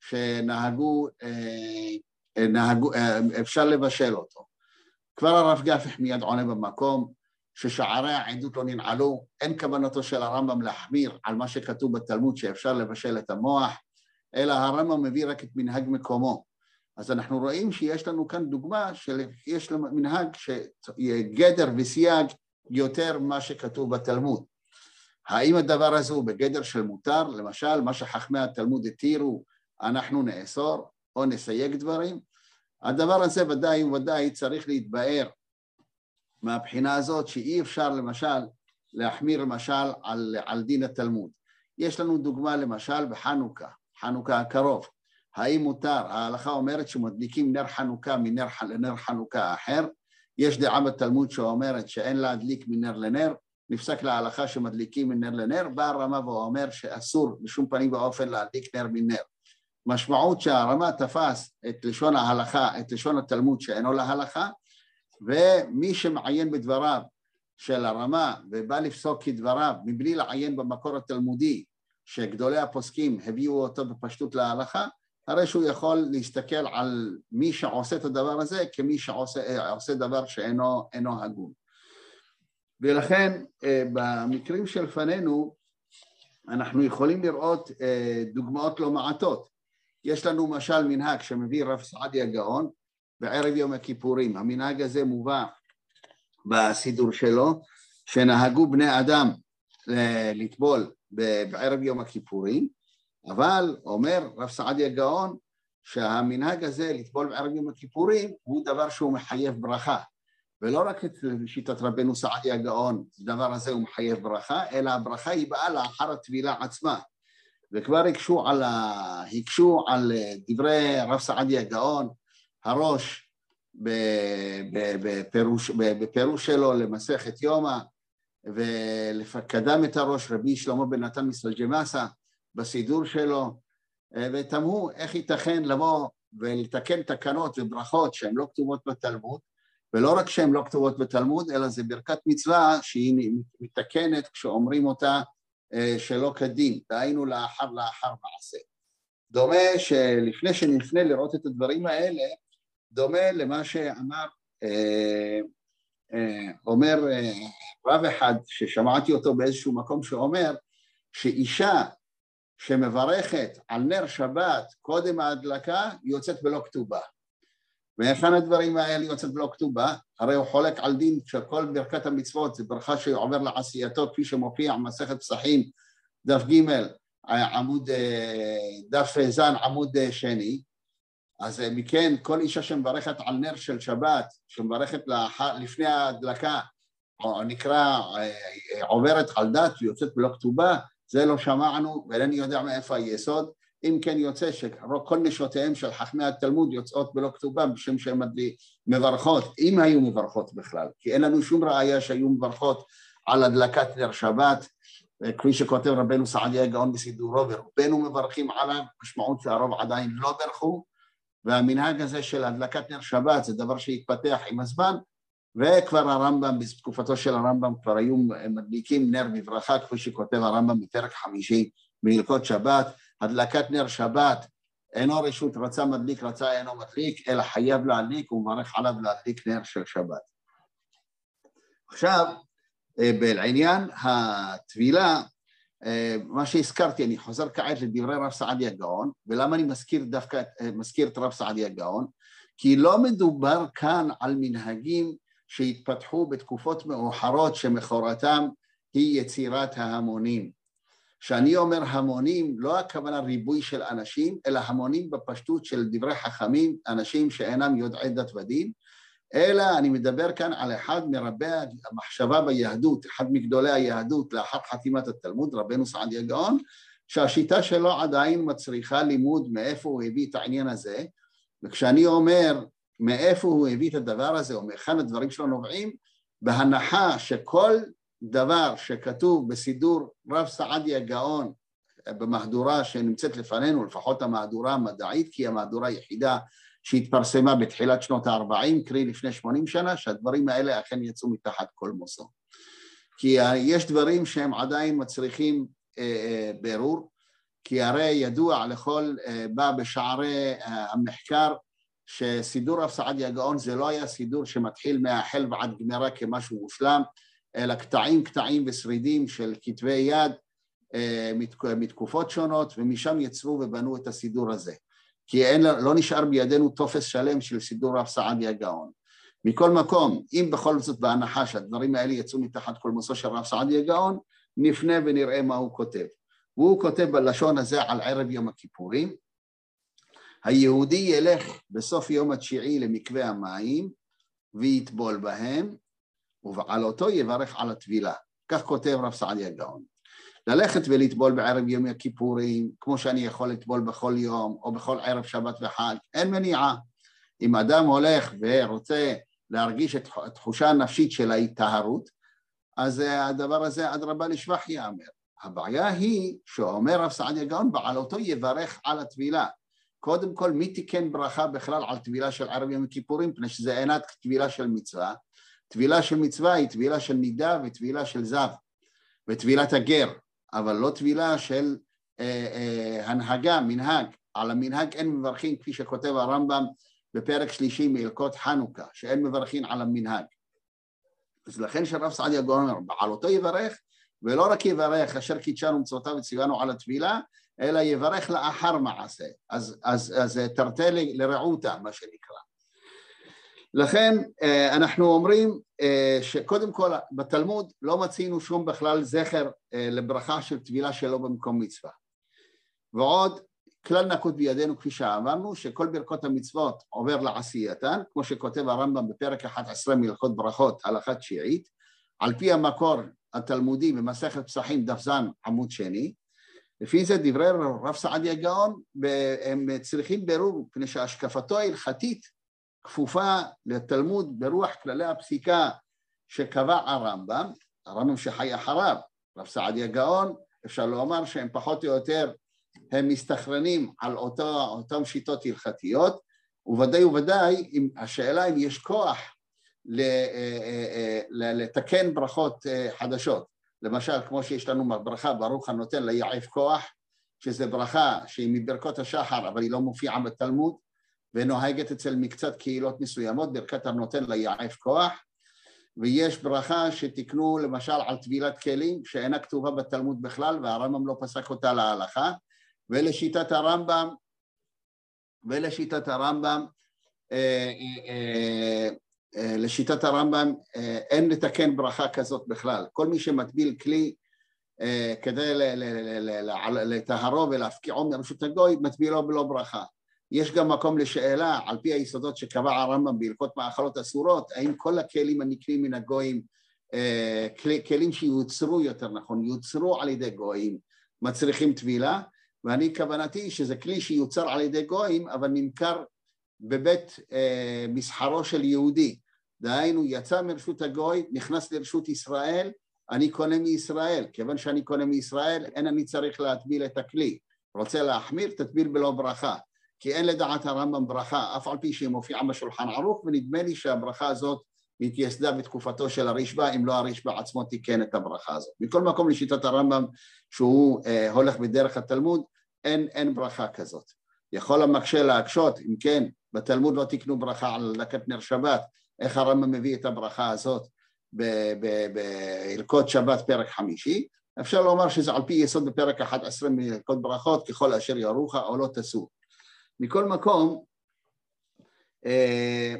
שנהגו, אה, נהגו, אה, אפשר לבשל אותו. כבר הרב גפח מיד עונה במקום ששערי העדות לא ננעלו, אין כוונתו של הרמב"ם להחמיר על מה שכתוב בתלמוד שאפשר לבשל את המוח, אלא הרמב"ם מביא רק את מנהג מקומו. אז אנחנו רואים שיש לנו כאן דוגמה שיש מנהג שגדר וסייג יותר ממה שכתוב בתלמוד. האם הדבר הזה הוא בגדר של מותר? למשל, מה שחכמי התלמוד התירו, אנחנו נאסור או נסייג דברים? הדבר הזה ודאי וודאי צריך להתבאר מהבחינה הזאת שאי אפשר למשל להחמיר למשל על, על דין התלמוד. יש לנו דוגמה למשל בחנוכה, חנוכה הקרוב. האם מותר? ההלכה אומרת שמדליקים נר חנוכה מנר לנר חנוכה אחר. יש דעה בתלמוד שאומרת שאין להדליק מנר לנר, נפסק להלכה שמדליקים מנר לנר, בא הרמה ואומר שאסור בשום פנים ואופן להדליק נר מנר. משמעות שהרמה תפס את לשון ההלכה, את לשון התלמוד שאינו להלכה, ומי שמעיין בדבריו של הרמה ובא לפסוק כדבריו מבלי לעיין במקור התלמודי שגדולי הפוסקים הביאו אותו בפשטות להלכה, הרי שהוא יכול להסתכל על מי שעושה את הדבר הזה כמי שעושה דבר שאינו הגון. ולכן אה, במקרים שלפנינו אנחנו יכולים לראות אה, דוגמאות לא מעטות. יש לנו משל מנהג שמביא רב סעדיה גאון בערב יום הכיפורים. המנהג הזה מובא בסידור שלו, שנהגו בני אדם אה, לטבול בערב יום הכיפורים, אבל אומר רב סעדיה גאון שהמנהג הזה לטבול בערב יום הכיפורים הוא דבר שהוא מחייב ברכה. ולא רק את שיטת רבנו סעדיה גאון, הדבר הזה הוא מחייב ברכה, אלא הברכה היא באה לאחר הטבילה עצמה. וכבר הקשו על, ה... הקשו על דברי רב סעדיה גאון, הראש בפירוש, בפירוש שלו למסכת יומא, וקדם את הראש רבי שלמה בן נתן מסלג'מאסה בסידור שלו, ותמהו איך ייתכן לבוא ולתקן תקנות וברכות שהן לא כתובות בתלמוד, ולא רק שהן לא כתובות בתלמוד, אלא זה ברכת מצווה שהיא מתקנת כשאומרים אותה אה, שלא כדין, דהיינו לאחר לאחר מעשה. דומה שלפני שנפנה לראות את הדברים האלה, דומה למה שאמר, אה, אה, אומר רב אחד ששמעתי אותו באיזשהו מקום שאומר שאישה שמברכת על נר שבת קודם ההדלקה יוצאת בלא כתובה. והיכן הדברים האלה יוצאת בלא כתובה? הרי הוא חולק על דין שכל ברכת המצוות זה ברכה שעובר לעשייתו כפי שמופיע במסכת פסחים דף ג' עמוד, דף ז' עמוד שני אז מכן כל אישה שמברכת על נר של שבת, שמברכת לאחר, לפני ההדלקה, או נקרא עוברת על דת ויוצאת בלא כתובה, זה לא שמענו ואינני יודע מאיפה היסוד אם כן יוצא שכל נשותיהם של חכמי התלמוד יוצאות בלא כתובה בשם שהן מברכות, אם היו מברכות בכלל, כי אין לנו שום ראייה שהיו מברכות על הדלקת נר שבת, כפי שכותב רבנו סעדיה גאון בסידורו, ורובנו מברכים עליו, משמעות שהרוב עדיין לא ברכו, והמנהג הזה של הדלקת נר שבת זה דבר שהתפתח עם הזמן, וכבר הרמב"ם, בתקופתו של הרמב"ם כבר היו מדליקים נר בברכה, כפי שכותב הרמב"ם בפרק חמישי בהלכות שבת, הדלקת נר שבת אינו רשות רצה מדליק רצה אינו מדליק אלא חייב להדליק ומברך עליו להדליק נר של שבת. עכשיו אה, בעניין הטבילה אה, מה שהזכרתי, אני חוזר כעת לדברי רב סעדיה גאון, ולמה אני מזכיר דווקא, אה, מזכיר את רב סעדיה גאון? כי לא מדובר כאן על מנהגים שהתפתחו בתקופות מאוחרות שמכורתם היא יצירת ההמונים. כשאני אומר המונים, לא הכוונה ריבוי של אנשים, אלא המונים בפשטות של דברי חכמים, אנשים שאינם יודעי דת ודין, אלא אני מדבר כאן על אחד מרבי המחשבה ביהדות, אחד מגדולי היהדות לאחר חתימת התלמוד, רבנו סעדיה גאון, שהשיטה שלו עדיין מצריכה לימוד מאיפה הוא הביא את העניין הזה, וכשאני אומר מאיפה הוא הביא את הדבר הזה או מהיכן הדברים שלו נובעים, בהנחה שכל דבר שכתוב בסידור רב סעדיה גאון במהדורה שנמצאת לפנינו, לפחות המהדורה המדעית, כי היא המהדורה היחידה שהתפרסמה בתחילת שנות ה-40, קרי לפני 80 שנה, שהדברים האלה אכן יצאו מתחת כל מוסו. כי יש דברים שהם עדיין מצריכים אה, אה, ברור, כי הרי ידוע לכל אה, בא בשערי המחקר שסידור רב סעדיה גאון זה לא היה סידור שמתחיל מהחל ועד גמרה כמשהו מושלם, אלא קטעים קטעים ושרידים של כתבי יד אה, מתקופות שונות ומשם יצרו ובנו את הסידור הזה כי אין, לא נשאר בידינו טופס שלם של סידור רב סעדיה גאון. מכל מקום, אם בכל זאת בהנחה שהדברים האלה יצאו מתחת קולמוסו של רב סעדיה גאון, נפנה ונראה מה הוא כותב. והוא כותב בלשון הזה על ערב יום הכיפורים, היהודי ילך בסוף יום התשיעי למקווה המים ויטבול בהם, ובעלותו יברך על הטבילה. כך כותב רב סעדיה גאון. ללכת ולטבול בערב יום הכיפורים, כמו שאני יכול לטבול בכל יום, או בכל ערב שבת וחג, אין מניעה. אם אדם הולך ורוצה להרגיש את התחושה הנפשית של ההיטהרות, אז הדבר הזה אדרבה לשבח ייאמר. הבעיה היא, שאומר רב סעדיה גאון, בעלותו יברך על הטבילה. קודם כל, מי תיקן ברכה בכלל על טבילה של ערב יום הכיפורים? מפני שזה אינת טבילה של מצווה, טבילה של מצווה היא טבילה של נידה וטבילה של זב וטבילת הגר, אבל לא טבילה של אה, אה, הנהגה, מנהג. על המנהג אין מברכים כפי שכותב הרמב"ם בפרק שלישי מהלקות חנוכה, שאין מברכים על המנהג. אז לכן שרב סעדיה גאון אומר, בעלותו יברך, ולא רק יברך אשר קידשנו מצוותיו וציוונו על הטבילה, אלא יברך לאחר מעשה. אז, אז, אז תרתי לרעותה, מה שנקרא. לכן אה, אנחנו אומרים אה, שקודם כל בתלמוד לא מצינו שום בכלל זכר אה, לברכה של טבילה שלא במקום מצווה. ועוד כלל נקוט בידינו כפי שאמרנו שכל ברכות המצוות עובר לעשייתן כמו שכותב הרמב"ם בפרק 11 מלכות ברכות הלכה תשיעית על פי המקור התלמודי במסכת פסחים דף ז עמוד שני לפי זה דברי רב סעדיה גאון הם צריכים ברור מפני שהשקפתו ההלכתית כפופה לתלמוד ברוח כללי הפסיקה שקבע הרמב"ם, הרמב"ם שחי אחריו, רב סעדיה גאון, אפשר לומר שהם פחות או יותר, הם מסתכרנים על אותו, אותם שיטות הלכתיות, וודאי וודאי השאלה אם יש כוח לתקן ברכות חדשות. למשל, כמו שיש לנו ברכה ברוך הנותן ליעף כוח, שזה ברכה שהיא מברכות השחר אבל היא לא מופיעה בתלמוד, ונוהגת אצל מקצת קהילות מסוימות, ברכת הנותן ליעף כוח, ויש ברכה שתיקנו למשל על טבילת כלים שאינה כתובה בתלמוד בכלל והרמב"ם לא פסק אותה להלכה. ולשיטת הרמב"ם ולשיטת הרמב"ם אה, אה, אה, לשיטת הרמב"ם אין לתקן ברכה כזאת בכלל. כל מי שמטביל כלי כדי לטהרו ולהפקיעו מרשות הגוי מטבילו בלא ברכה יש גם מקום לשאלה, על פי היסודות שקבע הרמב"ם בהלכות מאכלות אסורות, האם כל הכלים הנקרים מן הגויים, אה, כלים שיוצרו יותר נכון, יוצרו על ידי גויים, מצריכים טבילה, ואני כוונתי שזה כלי שיוצר על ידי גויים, אבל נמכר בבית אה, מסחרו של יהודי. דהיינו, יצא מרשות הגוי, נכנס לרשות ישראל, אני קונה מישראל. כיוון שאני קונה מישראל, אין אני צריך להטביל את הכלי. רוצה להחמיר, תטביל בלא ברכה. כי אין לדעת הרמב"ם ברכה, אף על פי שהיא מופיעה בשולחן ערוך, ונדמה לי שהברכה הזאת התייסדה בתקופתו של הרשב"א, אם לא הרשב"א עצמו תיקן את הברכה הזאת. מכל מקום לשיטת הרמב"ם, שהוא אה, הולך בדרך התלמוד, אין, אין ברכה כזאת. יכול המקשה להקשות, אם כן, בתלמוד לא תיקנו ברכה על דקת נר שבת, איך הרמב"ם מביא את הברכה הזאת בהלקות שבת פרק חמישי, אפשר לומר שזה על פי יסוד בפרק 11 מהלקות ברכות, ככל אשר ירוך או לא תסור. מכל מקום, אה,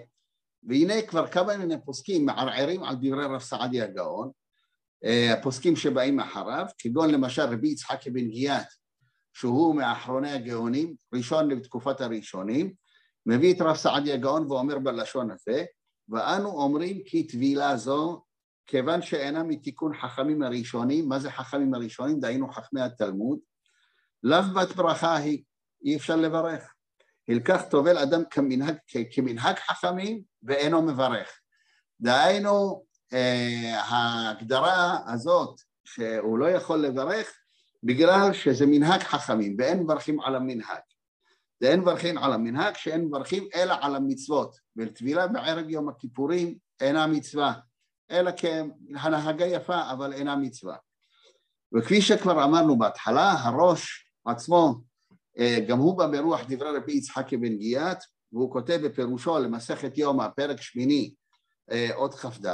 והנה כבר כמה מיני פוסקים מערערים על דברי רב סעדיה גאון, אה, הפוסקים שבאים אחריו, כגון למשל רבי יצחק בן גיאת, שהוא מאחרוני הגאונים, ראשון לתקופת הראשונים, מביא את רב סעדיה גאון ואומר בלשון הזה, ואנו אומרים כי טבילה זו, כיוון שאינה מתיקון חכמים הראשונים, מה זה חכמים הראשונים? דהיינו חכמי התלמוד, לאו בת ברכה היא, אי אפשר לברך. הלקח טובל אדם כמנהג, כמנהג חכמים ואינו מברך. דהיינו, אה, ההגדרה הזאת שהוא לא יכול לברך בגלל שזה מנהג חכמים ואין מברכים על המנהג. ואין מברכים על המנהג שאין מברכים אלא על המצוות. וטבילה בערב יום הכיפורים אינה מצווה, אלא כהנהגה יפה אבל אינה מצווה. וכפי שכבר אמרנו בהתחלה, הראש עצמו גם הוא בא ברוח דברי רבי יצחק בן גיאת, והוא כותב בפירושו למסכת יומא, פרק שמיני, אה, אות כ"ד,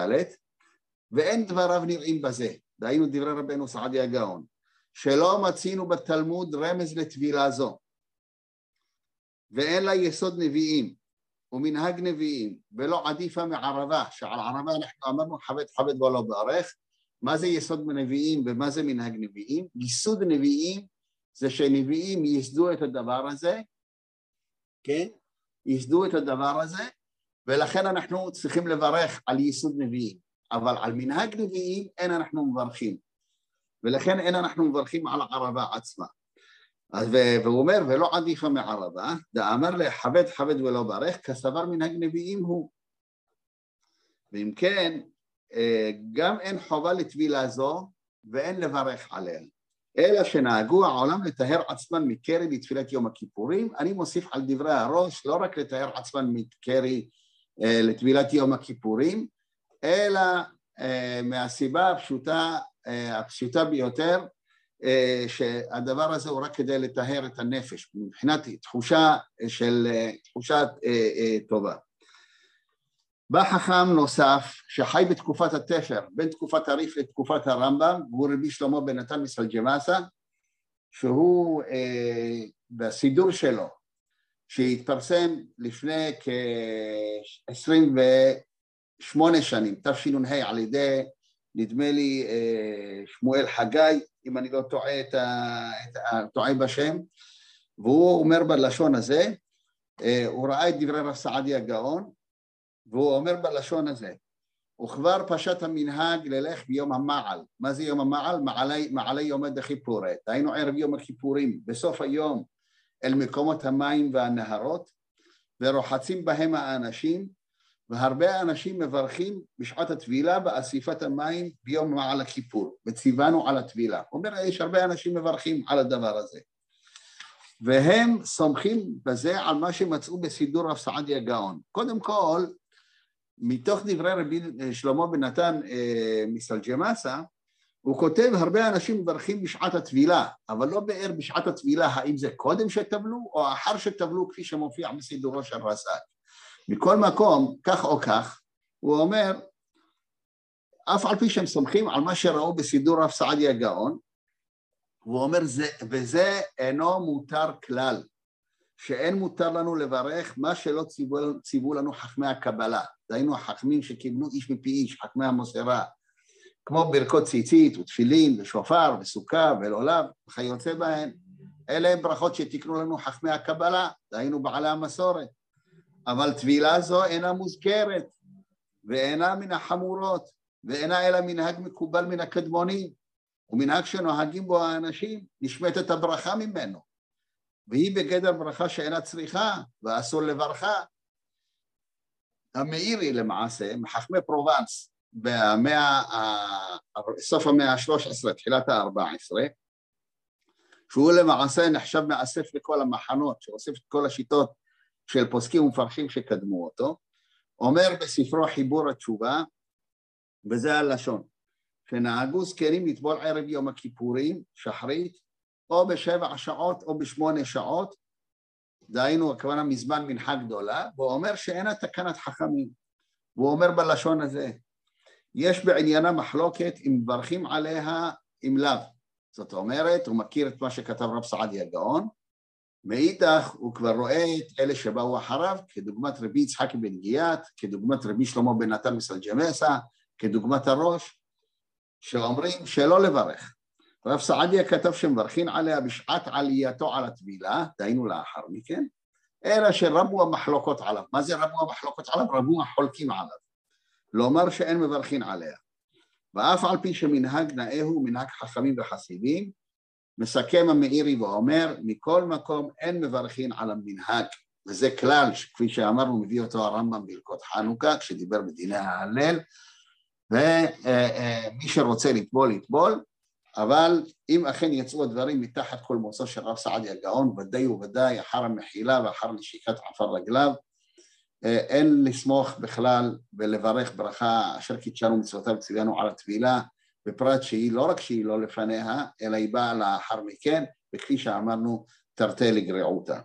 ואין דבריו נראים בזה, דהיינו דברי רבנו סעדיה הגאון, שלא מצינו בתלמוד רמז לטבילה זו, ואין לה יסוד נביאים ומנהג נביאים, ולא עדיפה מערבה, שעל ערבה אנחנו אמרנו חבד חבד ולא בארך, מה זה יסוד נביאים ומה זה מנהג נביאים? ייסוד נביאים זה שנביאים ייסדו את הדבר הזה, כן? ייסדו את הדבר הזה, ולכן אנחנו צריכים לברך על ייסוד נביאים, אבל על מנהג נביאים אין אנחנו מברכים, ולכן אין אנחנו מברכים על הערבה עצמה. אז והוא אומר, ולא עדיפה מערבה, דאמר לחבד חבד ולא ברך, כסבר מנהג נביאים הוא. ואם כן, אה, גם אין חובה לטבילה זו ואין לברך עליה. אלא שנהגו העולם לטהר עצמן מקרי בתפילת יום הכיפורים. אני מוסיף על דברי הראש, לא רק לטהר עצמן מקרי אה, לטבילת יום הכיפורים, אלא אה, מהסיבה הפשוטה, אה, הפשוטה ביותר, אה, שהדבר הזה הוא רק כדי לטהר את הנפש, מבחינת תחושה של, אה, תחושה אה, אה, טובה. בא חכם נוסף שחי בתקופת התפר, בין תקופת הריף לתקופת הרמב"ם, והוא רבי שלמה בן נתן מסלג'מאסה, שהוא אה, בסידור שלו, שהתפרסם לפני כ-28 שנים, תשנ"ה, על ידי, נדמה לי, אה, שמואל חגי, אם אני לא טועה, את ה, את ה, טועה בשם, והוא אומר בלשון הזה, אה, הוא ראה את דברי רב סעדיה גאון, והוא אומר בלשון הזה, וכבר פשט המנהג ללך ביום המעל. מה זה יום המעל? מעלי, מעלי יום הדחיפורת. היינו ערב יום הכיפורים, בסוף היום אל מקומות המים והנהרות, ורוחצים בהם האנשים, והרבה אנשים מברכים בשעת הטבילה באסיפת המים ביום מעל הכיפור, וציוונו על הטבילה. הוא אומר, יש הרבה אנשים מברכים על הדבר הזה. והם סומכים בזה על מה שמצאו בסידור רב סעדיה גאון. קודם כל, מתוך דברי רבי שלמה בן נתן אה, מסלג'מאסה, הוא כותב, הרבה אנשים מברכים בשעת הטבילה, אבל לא באר בשעת הטבילה, האם זה קודם שטבלו או אחר שטבלו, כפי שמופיע בסידורו של רס"ק. מכל מקום, כך או כך, הוא אומר, אף על פי שהם סומכים על מה שראו בסידור רב סעדיה גאון, הוא אומר, זה, וזה אינו מותר כלל, שאין מותר לנו לברך מה שלא ציוו, ציוו לנו חכמי הקבלה. דהיינו החכמים שקיבלו איש מפי איש, חכמי המוסרה, כמו ברכות ציצית ותפילין ושופר וסוכה ולעולב וכיוצא בהן. אלה הם ברכות שתיקנו לנו חכמי הקבלה, דהיינו בעלי המסורת. אבל טבילה זו אינה מוזכרת ואינה מן החמורות ואינה אלא מנהג מקובל מן הקדמונים ומנהג שנוהגים בו האנשים, נשמטת הברכה ממנו והיא בגדר ברכה שאינה צריכה ואסור לברכה המאירי למעשה, מחכמי פרובנס במאה, סוף המאה ה-13, תחילת ה-14, שהוא למעשה נחשב מאסף לכל המחנות, שאוסף את כל השיטות של פוסקים ומפרשים שקדמו אותו, אומר בספרו חיבור התשובה, וזה הלשון, שנהגו זקנים לטבול ערב יום הכיפורים, שחרית, או בשבע שעות או בשמונה שעות, דהיינו הכוונה מזמן מנחה גדולה, והוא אומר שאינה תקנת חכמים. והוא אומר בלשון הזה, יש בעניינה מחלוקת אם מברכים עליה אם לאו. זאת אומרת, הוא מכיר את מה שכתב רב סעדיה גאון, מאידך הוא כבר רואה את אלה שבאו אחריו, כדוגמת רבי יצחק בן גיאת, כדוגמת רבי שלמה בן נתן מסלג'מסה, כדוגמת הראש, שאומרים שלא לברך. רב סעדיה כתב שמברכים עליה בשעת עלייתו על הטבילה, דהיינו לאחר מכן, אלא שרבו המחלוקות עליו. מה זה רבו המחלוקות עליו? רבו החולקים עליו. לומר שאין מברכין עליה. ואף על פי שמנהג נאה הוא מנהג חכמים וחסידים, מסכם המאירי ואומר, מכל מקום אין מברכין על המנהג. וזה כלל, כפי שאמרנו, מביא אותו הרמב"ם בהלכות חנוכה, כשדיבר בדיני ההלל, ומי שרוצה לטבול, יטבול, אבל אם אכן יצאו הדברים מתחת כל מוצא של רב סעדיה גאון, ודאי וודאי אחר המחילה ואחר נשיקת עפר רגליו, אה, אין לסמוך בכלל ולברך ברכה אשר קידשנו מצוותיו וציווינו על הטבילה, בפרט שהיא לא רק שהיא לא לפניה, אלא היא באה לאחר מכן, וכפי שאמרנו, תרתי לגריעותה.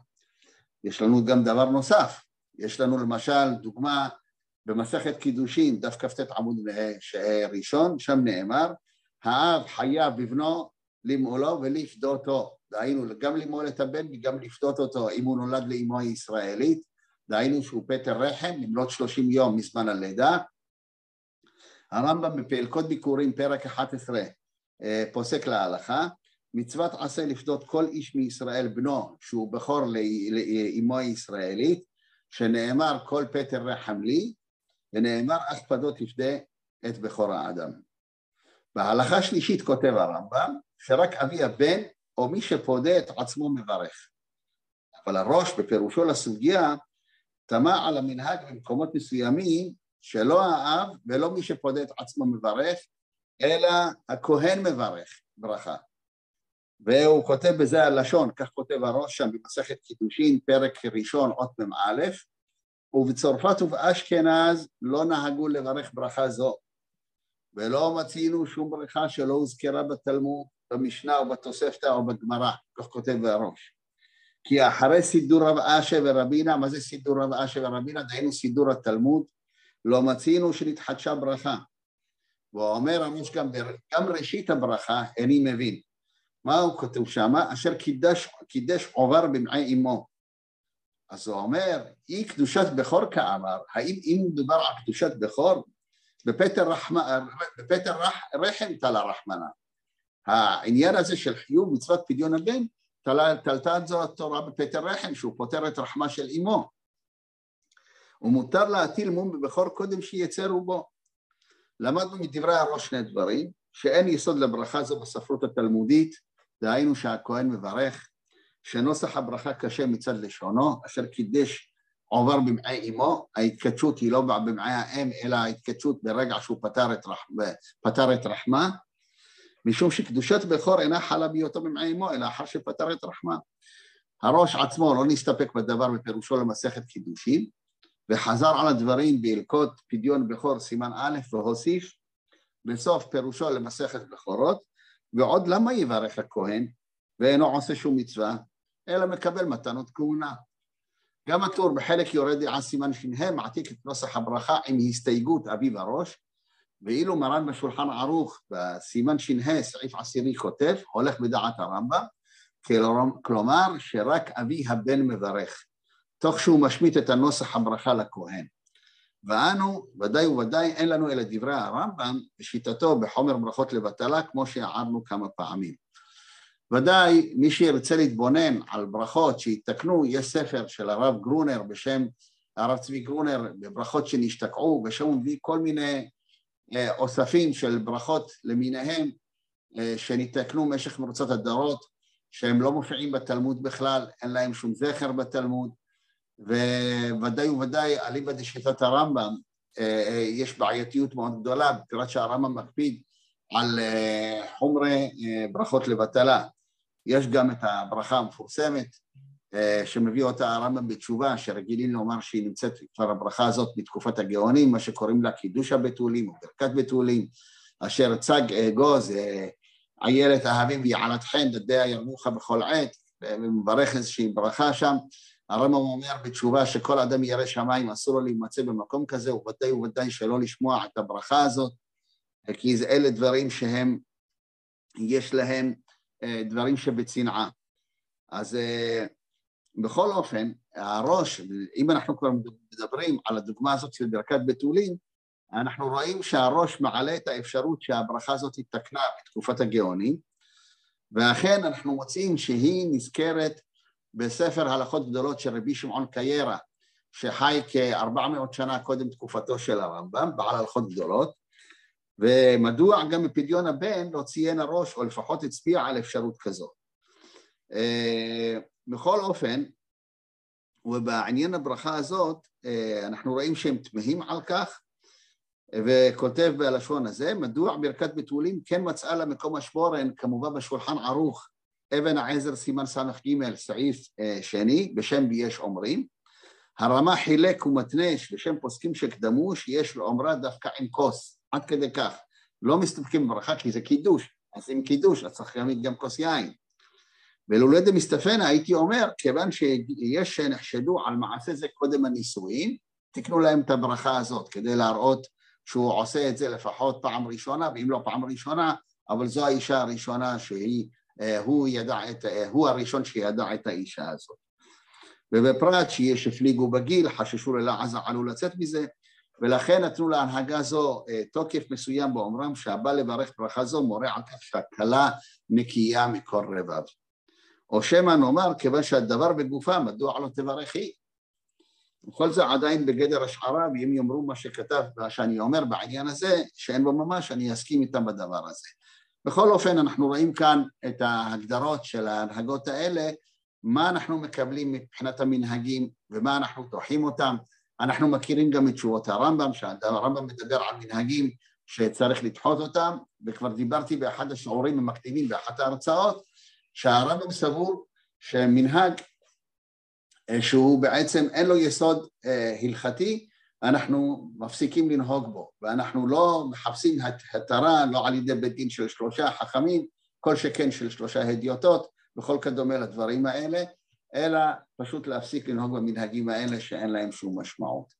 יש לנו גם דבר נוסף, יש לנו למשל דוגמה במסכת קידושין, דף כ"ט עמוד ראשון, שם נאמר האב חייב בבנו למעולו ולפדותו, דהיינו גם למעול את הבן וגם לפדות אותו אם הוא נולד לאמו הישראלית, דהיינו שהוא פטר רחם, למלות שלושים יום מזמן הלידה. הרמב"ם בפעלקות ביקורים, פרק 11, אה, פוסק להלכה, מצוות עשה לפדות כל איש מישראל בנו שהוא בכור לאמו הישראלית, שנאמר כל פטר רחם לי, ונאמר אך פדות תפדה את בכור האדם. בהלכה שלישית כותב הרמב"ם, שרק אבי הבן או מי שפודה את עצמו מברך. אבל הראש בפירושו לסוגיה תמה על המנהג במקומות מסוימים שלא האב ולא מי שפודה את עצמו מברך, אלא הכהן מברך ברכה. והוא כותב בזה הלשון, כך כותב הראש שם במסכת קידושין, פרק ראשון, אות מ"א, ובצרפת ובאשכנז לא נהגו לברך ברכה זו, ולא מצינו שום ברכה שלא הוזכרה בתלמוד, במשנה או בתוספתא או בגמרא, כך כותב בראש. כי אחרי סידור רב אשה ורבינה, מה זה סידור רב אשה ורבינה? דהיינו סידור התלמוד, לא מצינו שנתחדשה ברכה. והוא אומר הראש גם, גם ראשית הברכה איני מבין. מה הוא כותב שם? אשר קידש, קידש עובר במעי אמו. אז הוא אומר, אי קדושת בכור כאמר, האם אם מדובר על קדושת בכור, בפטר, רחמ... בפטר רח... רחם תלה רחמנה. העניין הזה של חיוב מצוות פדיון הבן, תלתה את זו התורה בפטר רחם, שהוא פוטר את רחמה של אמו. ומותר להטיל מום בבכור קודם שיצא רובו. למדנו מדברי הראש שני דברים, שאין יסוד לברכה זו בספרות התלמודית, דהיינו שהכהן מברך, שנוסח הברכה קשה מצד לשונו, אשר קידש עובר במעי אמו, ההתקדשות היא לא במעי האם, אלא ההתקדשות ברגע שהוא פתר את, רח... פתר את רחמה, משום שקדושת בכור אינה חלה בהיותו במעי אמו, אלא אחר שפתר את רחמה. הראש עצמו לא נסתפק בדבר בפירושו למסכת קידושין, וחזר על הדברים בהלקות פדיון בכור סימן א' והוסיף בסוף פירושו למסכת בכורות, ועוד למה יברך הכהן ואינו עושה שום מצווה, אלא מקבל מתנות כהונה. גם הטור בחלק יורד על סימן ש"ה מעתיק את נוסח הברכה עם הסתייגות אביב הראש, ואילו מרן בשולחן ערוך בסימן ש"ה סעיף עשירי כותב, הולך בדעת הרמב"ם, כלומר שרק אבי הבן מברך, תוך שהוא משמיט את הנוסח הברכה לכהן. ואנו, ודאי וודאי, אין לנו אלא דברי הרמב"ם בשיטתו בחומר ברכות לבטלה, כמו שהערנו כמה פעמים. ודאי, מי שירצה להתבונן על ברכות שיתקנו, יש ספר של הרב גרונר בשם הרב צבי גרונר, בברכות שנשתקעו, ושם הוא מביא כל מיני אה, אוספים של ברכות למיניהם אה, שנתקנו במשך מרוצות הדורות, שהם לא מופיעים בתלמוד בכלל, אין להם שום זכר בתלמוד, וודאי וודאי אליבא דשיטת הרמב"ם אה, יש בעייתיות מאוד גדולה, בגלל שהרמב"ם מקפיד על חומרי ברכות לבטלה. יש גם את הברכה המפורסמת שמביא אותה הרמב"ם בתשובה, שרגילים לומר שהיא נמצאת כבר הברכה הזאת בתקופת הגאונים, מה שקוראים לה קידוש הבתולים או ברכת בתולים, אשר צג אגוז, איילת אהבים ויעלת חן, דדיה ירמוך בכל עת, ומברך איזושהי ברכה שם, הרמב"ם אומר בתשובה שכל אדם ירא שמיים אסור לו להימצא במקום כזה, וודאי וודאי שלא לשמוע את הברכה הזאת, כי אלה דברים שהם, יש להם אה, דברים שבצנעה. אז אה, בכל אופן, הראש, אם אנחנו כבר מדברים על הדוגמה הזאת של ברכת בתולים, אנחנו רואים שהראש מעלה את האפשרות שהברכה הזאת התקנה בתקופת הגאונים, ואכן אנחנו מוצאים שהיא נזכרת בספר הלכות גדולות של רבי שמעון קיירה, שחי כ-400 שנה קודם תקופתו של הרמב"ם, בעל הלכות גדולות, ומדוע גם בפדיון הבן לא ציין הראש, או לפחות הצביע על אפשרות כזאת. אה, בכל אופן, ובעניין הברכה הזאת, אה, אנחנו רואים שהם תמהים על כך, וכותב בלשון הזה, מדוע ברכת בתולים כן מצאה לה מקום השבורן, כמובן בשולחן ערוך, אבן העזר סימן ס"ג סעיף אה, שני בשם ויש אומרים הרמה חילק ומתנש בשם פוסקים שקדמו שיש לעומרה דווקא עם כוס עד כדי כך. לא מסתפקים בברכה כי זה קידוש. אז עם קידוש אז צריך גם, גם כוס יין. ולולד מסתפנה הייתי אומר כיוון שיש שנחשדו על מעשה זה קודם הנישואין תקנו להם את הברכה הזאת כדי להראות שהוא עושה את זה לפחות פעם ראשונה ואם לא פעם ראשונה אבל זו האישה הראשונה שהיא אה, הוא, ידע את, אה, הוא הראשון שידע את האישה הזאת. ובפרט שיש הפליגו בגיל, חששו ללעז עלול לצאת מזה, ולכן נתנו להנהגה זו אה, תוקף מסוים באומרם שהבא לברך ברכה זו מורה על כך שהכלה נקייה מכל רבב. או שמא נאמר, כיוון שהדבר בגופה, מדוע לא תברכי? וכל זה עדיין בגדר השערה, ואם יאמרו מה שכתב, מה שאני אומר בעניין הזה, שאין בו ממש, אני אסכים איתם בדבר הזה. בכל אופן אנחנו רואים כאן את ההגדרות של ההנהגות האלה, מה אנחנו מקבלים מבחינת המנהגים ומה אנחנו דוחים אותם. אנחנו מכירים גם את תשובות הרמב"ם, שהרמב"ם מדבר על מנהגים שצריך לדחות אותם, וכבר דיברתי באחד השיעורים המקדימים באחת ההרצאות, שהרמב"ם סבור שמנהג אה, שהוא בעצם אין לו יסוד אה, הלכתי, אנחנו מפסיקים לנהוג בו, ואנחנו לא מחפשים התרה לא על ידי בית דין של שלושה חכמים, כל שכן של שלושה הדיוטות וכל כדומה לדברים האלה, אלא פשוט להפסיק לנהוג במנהגים האלה שאין להם שום משמעות.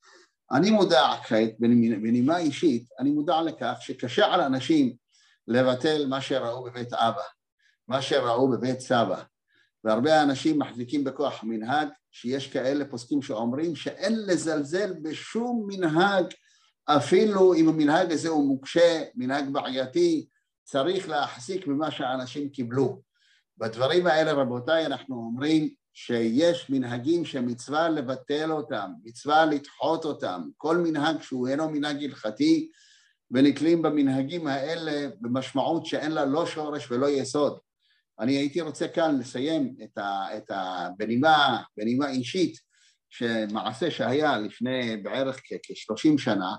אני מודע כעת, בנימה אישית, אני מודע לכך שקשה על אנשים לבטל מה שראו בבית אבא, מה שראו בבית סבא, והרבה אנשים מחזיקים בכוח מנהג שיש כאלה פוסקים שאומרים שאין לזלזל בשום מנהג אפילו אם המנהג הזה הוא מוקשה, מנהג בעייתי, צריך להחזיק במה שאנשים קיבלו. בדברים האלה רבותיי אנחנו אומרים שיש מנהגים שמצווה לבטל אותם, מצווה לדחות אותם, כל מנהג שהוא אינו מנהג הלכתי ונתלים במנהגים האלה במשמעות שאין לה לא שורש ולא יסוד. אני הייתי רוצה כאן לסיים את ה, את ה, בנימה, בנימה אישית, שמעשה שהיה לפני בערך כ-30 שנה,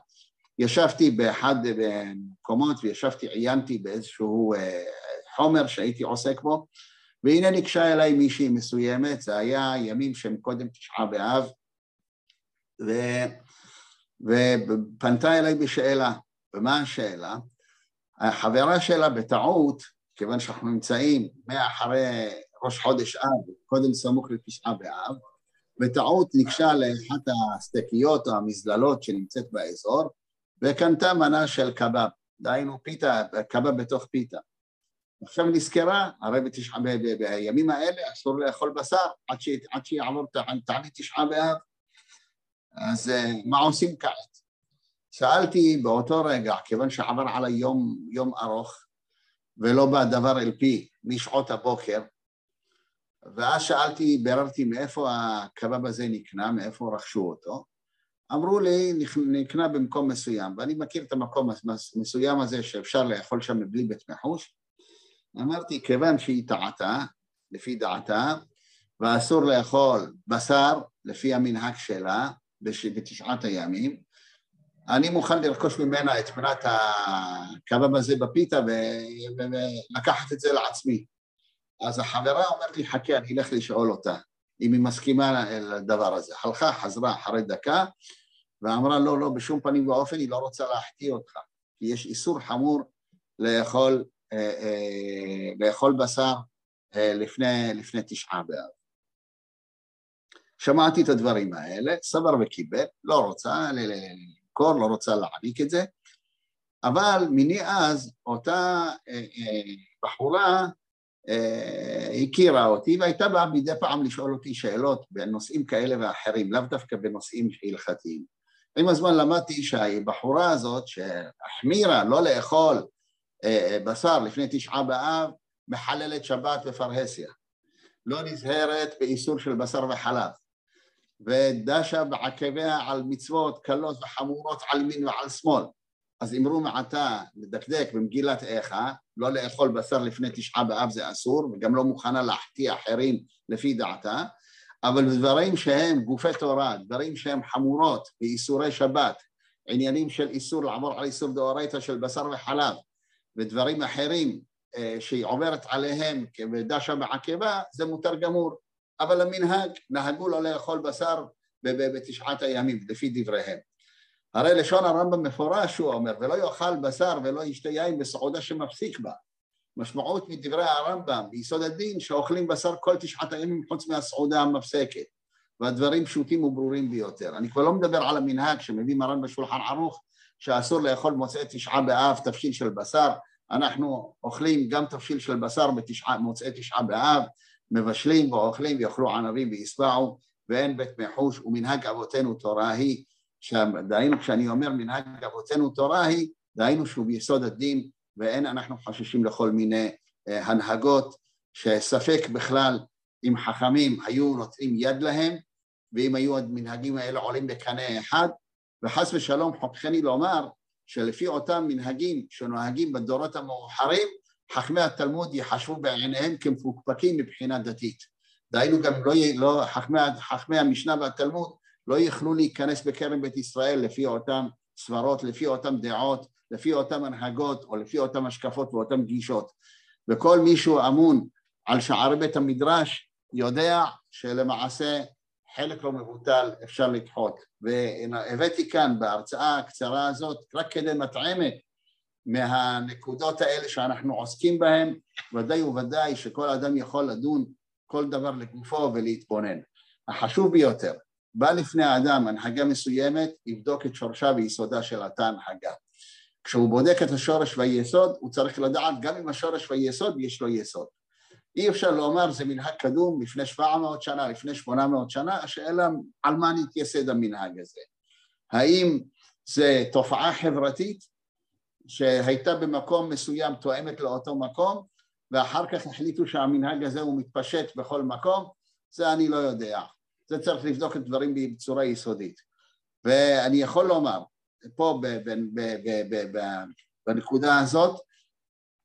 ישבתי באחד המקומות וישבתי, עיינתי באיזשהו אה, חומר שהייתי עוסק בו, והנה ניגשה אליי מישהי מסוימת, זה היה ימים שהם קודם תשעה באב, ו... ופנתה אליי בשאלה, ומה השאלה? החברה שלה בטעות כיוון שאנחנו נמצאים מאחרי ראש חודש אב, קודם סמוך לתשעה באב, בטעות ניגשה לאחת הסטקיות או המזללות שנמצאת באזור, וקנתה מנה של קבב, דהיינו פיתה, קבב בתוך פיתה. עכשיו נזכרה, הרי בתשע, ב, ב, בימים האלה אסור לאכול בשר עד, ש, עד שיעבור תענית תשעה באב, אז אה, מה עושים כעת? שאלתי באותו רגע, כיוון שעבר עלי יום, יום ארוך, ולא בא דבר אל פי משעות הבוקר, ואז שאלתי, ביררתי מאיפה הקבב הזה נקנה, מאיפה רכשו אותו. אמרו לי, נקנה במקום מסוים, ואני מכיר את המקום המסוים הזה שאפשר לאכול שם בלי בית מחוש. אמרתי, כיוון שהיא טעתה, לפי דעתה, ואסור לאכול בשר לפי המנהג שלה בתשעת הימים, אני מוכן לרכוש ממנה את מנת הקבב הזה בפיתה ולקחת את זה לעצמי. אז החברה אומרת לי, חכה, אני אלך לשאול אותה, אם היא מסכימה לדבר הזה. הלכה, חזרה אחרי דקה, ואמרה, לא, לא, בשום פנים ואופן היא לא רוצה להחטיא אותך, כי יש איסור חמור לאכול, לאכול בשר אה, לפני, לפני תשעה באב. שמעתי את הדברים האלה, סבר וקיבל, לא רוצה למכור, לא רוצה להעניק את זה, אבל מני אז אותה אה, אה, בחורה אה, הכירה אותי והייתה באה מדי פעם לשאול אותי שאלות בנושאים כאלה ואחרים, לאו דווקא בנושאים הלכתיים. עם הזמן למדתי שהבחורה הזאת שהחמירה לא לאכול בשר לפני תשעה באב, מחללת שבת בפרהסיה. לא נזהרת באיסור של בשר וחלב. ודשה בעקביה על מצוות קלות וחמורות על מין ועל שמאל. אז אמרו מעתה לדקדק במגילת איכה, לא לאכול בשר לפני תשעה באב זה אסור, וגם לא מוכנה להחטיא אחרים לפי דעתה, אבל דברים שהם גופי תורה, דברים שהם חמורות באיסורי שבת, עניינים של איסור לעבור על איסור דאורייתא של בשר וחלב, ודברים אחרים אה, שהיא עוברת עליהם כדשה בעקבה, זה מותר גמור. אבל המנהג, נהגו לא לאכול בשר בתשעת הימים, לפי דבריהם. הרי לשון הרמב"ם מפורש הוא אומר, ולא יאכל בשר ולא ישתה יין בסעודה שמפסיק בה. משמעות מדברי הרמב"ם ביסוד הדין שאוכלים בשר כל תשעת הימים חוץ מהסעודה המפסקת והדברים פשוטים וברורים ביותר. אני כבר לא מדבר על המנהג שמביא מרן בשולחן ערוך שאסור לאכול מוצאי תשעה באב תבשיל של בשר, אנחנו אוכלים גם תבשיל של בשר במוצאי תשעה באב, מבשלים ואוכלים ויאכלו ענבים וישבעו ואין בית מחוש ומנהג אבותינו תורה היא, דהיינו כשאני אומר מנהג אבותינו תורה היא, דהיינו שהוא ביסוד הדין ואין אנחנו חוששים לכל מיני אה, הנהגות שספק בכלל אם חכמים היו נותנים יד להם ואם היו המנהגים האלה עולים בקנה אחד וחס ושלום חוככני לומר שלפי אותם מנהגים שנוהגים בדורות המאוחרים חכמי התלמוד יחשבו בעיניהם כמפוקפקים מבחינה דתית. דהיינו גם לא, לא חכמי, חכמי המשנה והתלמוד לא יכלו להיכנס בכרם בית ישראל לפי אותם סברות, לפי אותם דעות, לפי אותם הנהגות או לפי אותם השקפות ואותן גישות. וכל מי שהוא אמון על שערי בית המדרש יודע שלמעשה חלק לא מבוטל אפשר לדחות. והבאתי כאן בהרצאה הקצרה הזאת רק כדי מטעמת מהנקודות האלה שאנחנו עוסקים בהן, ודאי וודאי שכל אדם יכול לדון כל דבר לגופו ולהתבונן. החשוב ביותר, בא לפני האדם הנהגה מסוימת, יבדוק את שורשה ויסודה של אותה הנהגה. כשהוא בודק את השורש והיסוד, הוא צריך לדעת גם אם השורש והיסוד יש לו יסוד. אי אפשר לומר זה מנהג קדום לפני 700 שנה, לפני 800 שנה, השאלה על מה נתייסד המנהג הזה. האם זה תופעה חברתית שהייתה במקום מסוים תואמת לאותו מקום, ואחר כך החליטו שהמנהג הזה הוא מתפשט בכל מקום, זה אני לא יודע. זה צריך לבדוק את דברים בצורה יסודית. ואני יכול לומר, פה בנקודה הזאת,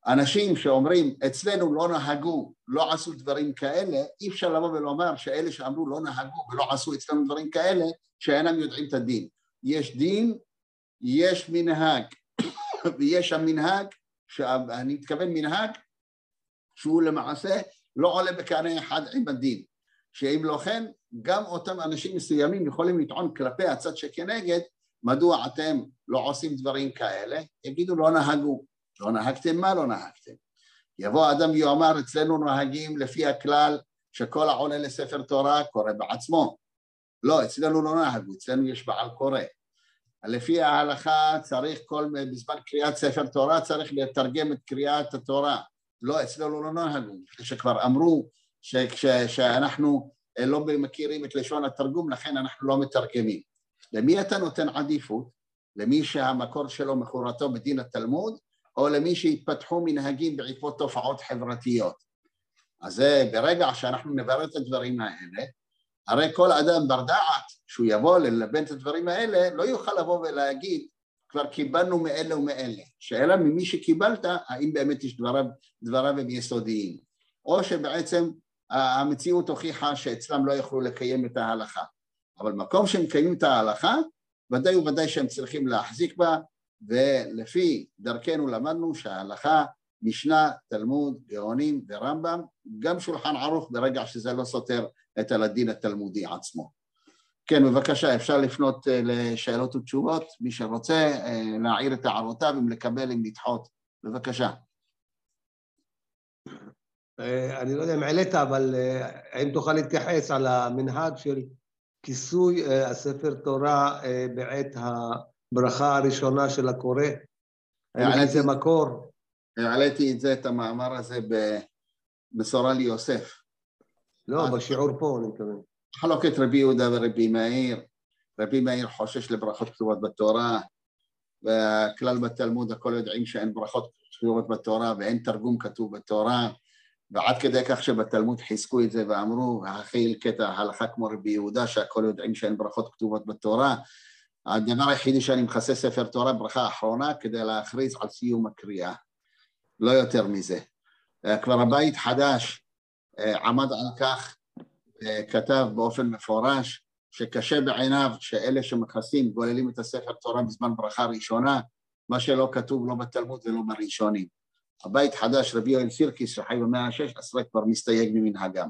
אנשים שאומרים אצלנו לא נהגו, לא עשו דברים כאלה, אי אפשר לבוא ולומר שאלה שאמרו לא נהגו ולא עשו אצלנו דברים כאלה, שאינם יודעים את הדין. יש דין, יש מנהג, ויש המנהג, אני מתכוון מנהג שהוא למעשה לא עולה בקנה אחד עם הדין, שאם לא כן, גם אותם אנשים מסוימים יכולים לטעון כלפי הצד שכנגד, מדוע אתם לא עושים דברים כאלה? יגידו לא נהגו. לא נהגתם מה לא נהגתם? יבוא אדם ויאמר אצלנו נוהגים לפי הכלל שכל העולה לספר תורה קורא בעצמו. לא, אצלנו לא נהגו, אצלנו יש בעל קורא. לפי ההלכה צריך כל, בזמן קריאת ספר תורה צריך לתרגם את קריאת התורה. לא, אצלנו לא נהגו, שכבר אמרו ש, ש, שאנחנו לא מכירים את לשון התרגום, לכן אנחנו לא מתרגמים. למי אתה נותן עדיפות? למי שהמקור שלו מכורתו בדין התלמוד, או למי שהתפתחו מנהגים בעקבות תופעות חברתיות. אז זה ברגע שאנחנו נברר את הדברים האלה, הרי כל אדם בר דעת, שהוא יבוא ללבן את הדברים האלה, לא יוכל לבוא ולהגיד, כבר קיבלנו מאלה ומאלה. שאלה ממי שקיבלת, האם באמת יש דבריו, דבריו הם יסודיים. או שבעצם המציאות הוכיחה שאצלם לא יכלו לקיים את ההלכה. אבל מקום שהם מקיימים את ההלכה, ודאי וודאי שהם צריכים להחזיק בה, ולפי דרכנו למדנו שההלכה, משנה, תלמוד, גאונים ורמב"ם, גם שולחן ערוך ברגע שזה לא סותר את הדין התלמודי עצמו. כן, בבקשה, אפשר לפנות אה, לשאלות ותשובות, מי שרוצה אה, להעיר את הערותיו, אם לקבל, אם לדחות. בבקשה. אה, אני לא יודע אם העלית, אבל האם תוכל להתייחס על המנהג של כיסוי הספר תורה בעת הברכה הראשונה של הקורא? האם זה מקור? העליתי את זה, את המאמר הזה במסורה ליוסף. לא, בשיעור פה אני מתכוון. חלוקת רבי יהודה ורבי מאיר, רבי מאיר חושש לברכות כתובות בתורה, והכלל בתלמוד הכל יודעים שאין ברכות כתובות בתורה ואין תרגום כתוב בתורה, ועד כדי כך שבתלמוד חיזקו את זה ואמרו, הכי קטע הלכה כמו רבי יהודה, שהכל יודעים שאין ברכות כתובות בתורה. הדבר היחידי שאני מכסה ספר תורה, ברכה אחרונה, כדי להכריז על סיום הקריאה. לא יותר מזה. כבר הבית חדש אה, עמד על כך כתב באופן מפורש שקשה בעיניו שאלה שמכסים גוללים את הספר תורה בזמן ברכה ראשונה, מה שלא כתוב לא בתלמוד ולא בראשונים. הבית חדש, רבי יואל סירקיס שחי במאה ה-16 כבר מסתייג ממנהגם.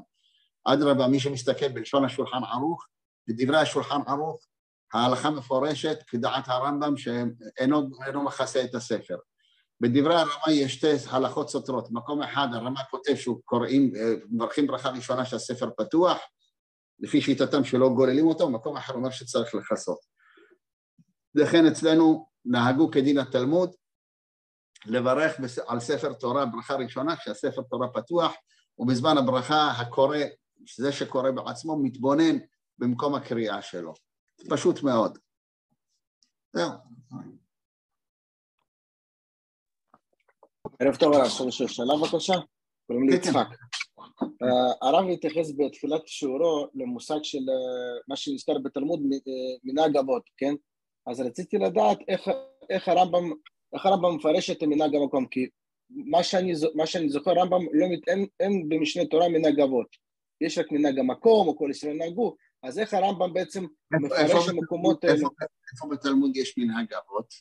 אדרבה, מי שמסתכל בלשון השולחן ערוך, בדברי השולחן ערוך, ההלכה מפורשת כדעת הרמב"ם שאינו מכסה את הספר. בדברי הרמה יש שתי הלכות סותרות, מקום אחד הרמה כותב שהוא קוראים, אה, מברכים ברכה ראשונה שהספר פתוח, לפי שיטתם שלא גוללים אותו, מקום אחר אומר שצריך לכסות. לכן אצלנו נהגו כדין התלמוד לברך על ספר תורה ברכה ראשונה כשהספר תורה פתוח ובזמן הברכה הקורא, זה שקורא בעצמו, מתבונן במקום הקריאה שלו. פשוט מאוד. זהו. ערב טוב הרב, לשאול שאלה בבקשה? קוראים לי כן, כן. יצחק. אה, הרב מתייחס בתחילת שיעורו למושג של אה, מה שנזכר בתלמוד אה, מנהג אבות, כן? אז רציתי לדעת איך, איך הרמב"ם איך הרמב"ם מפרש את מנהג המקום, כי מה שאני, מה שאני זוכר, רמב"ם לא, אין, אין במשנה תורה מנהג אבות, יש רק מנהג המקום, או כל ישראל נהגו, אז איך הרמב"ם בעצם מפרש המקומות האלה? איפה בתלמוד יש מנהג אבות?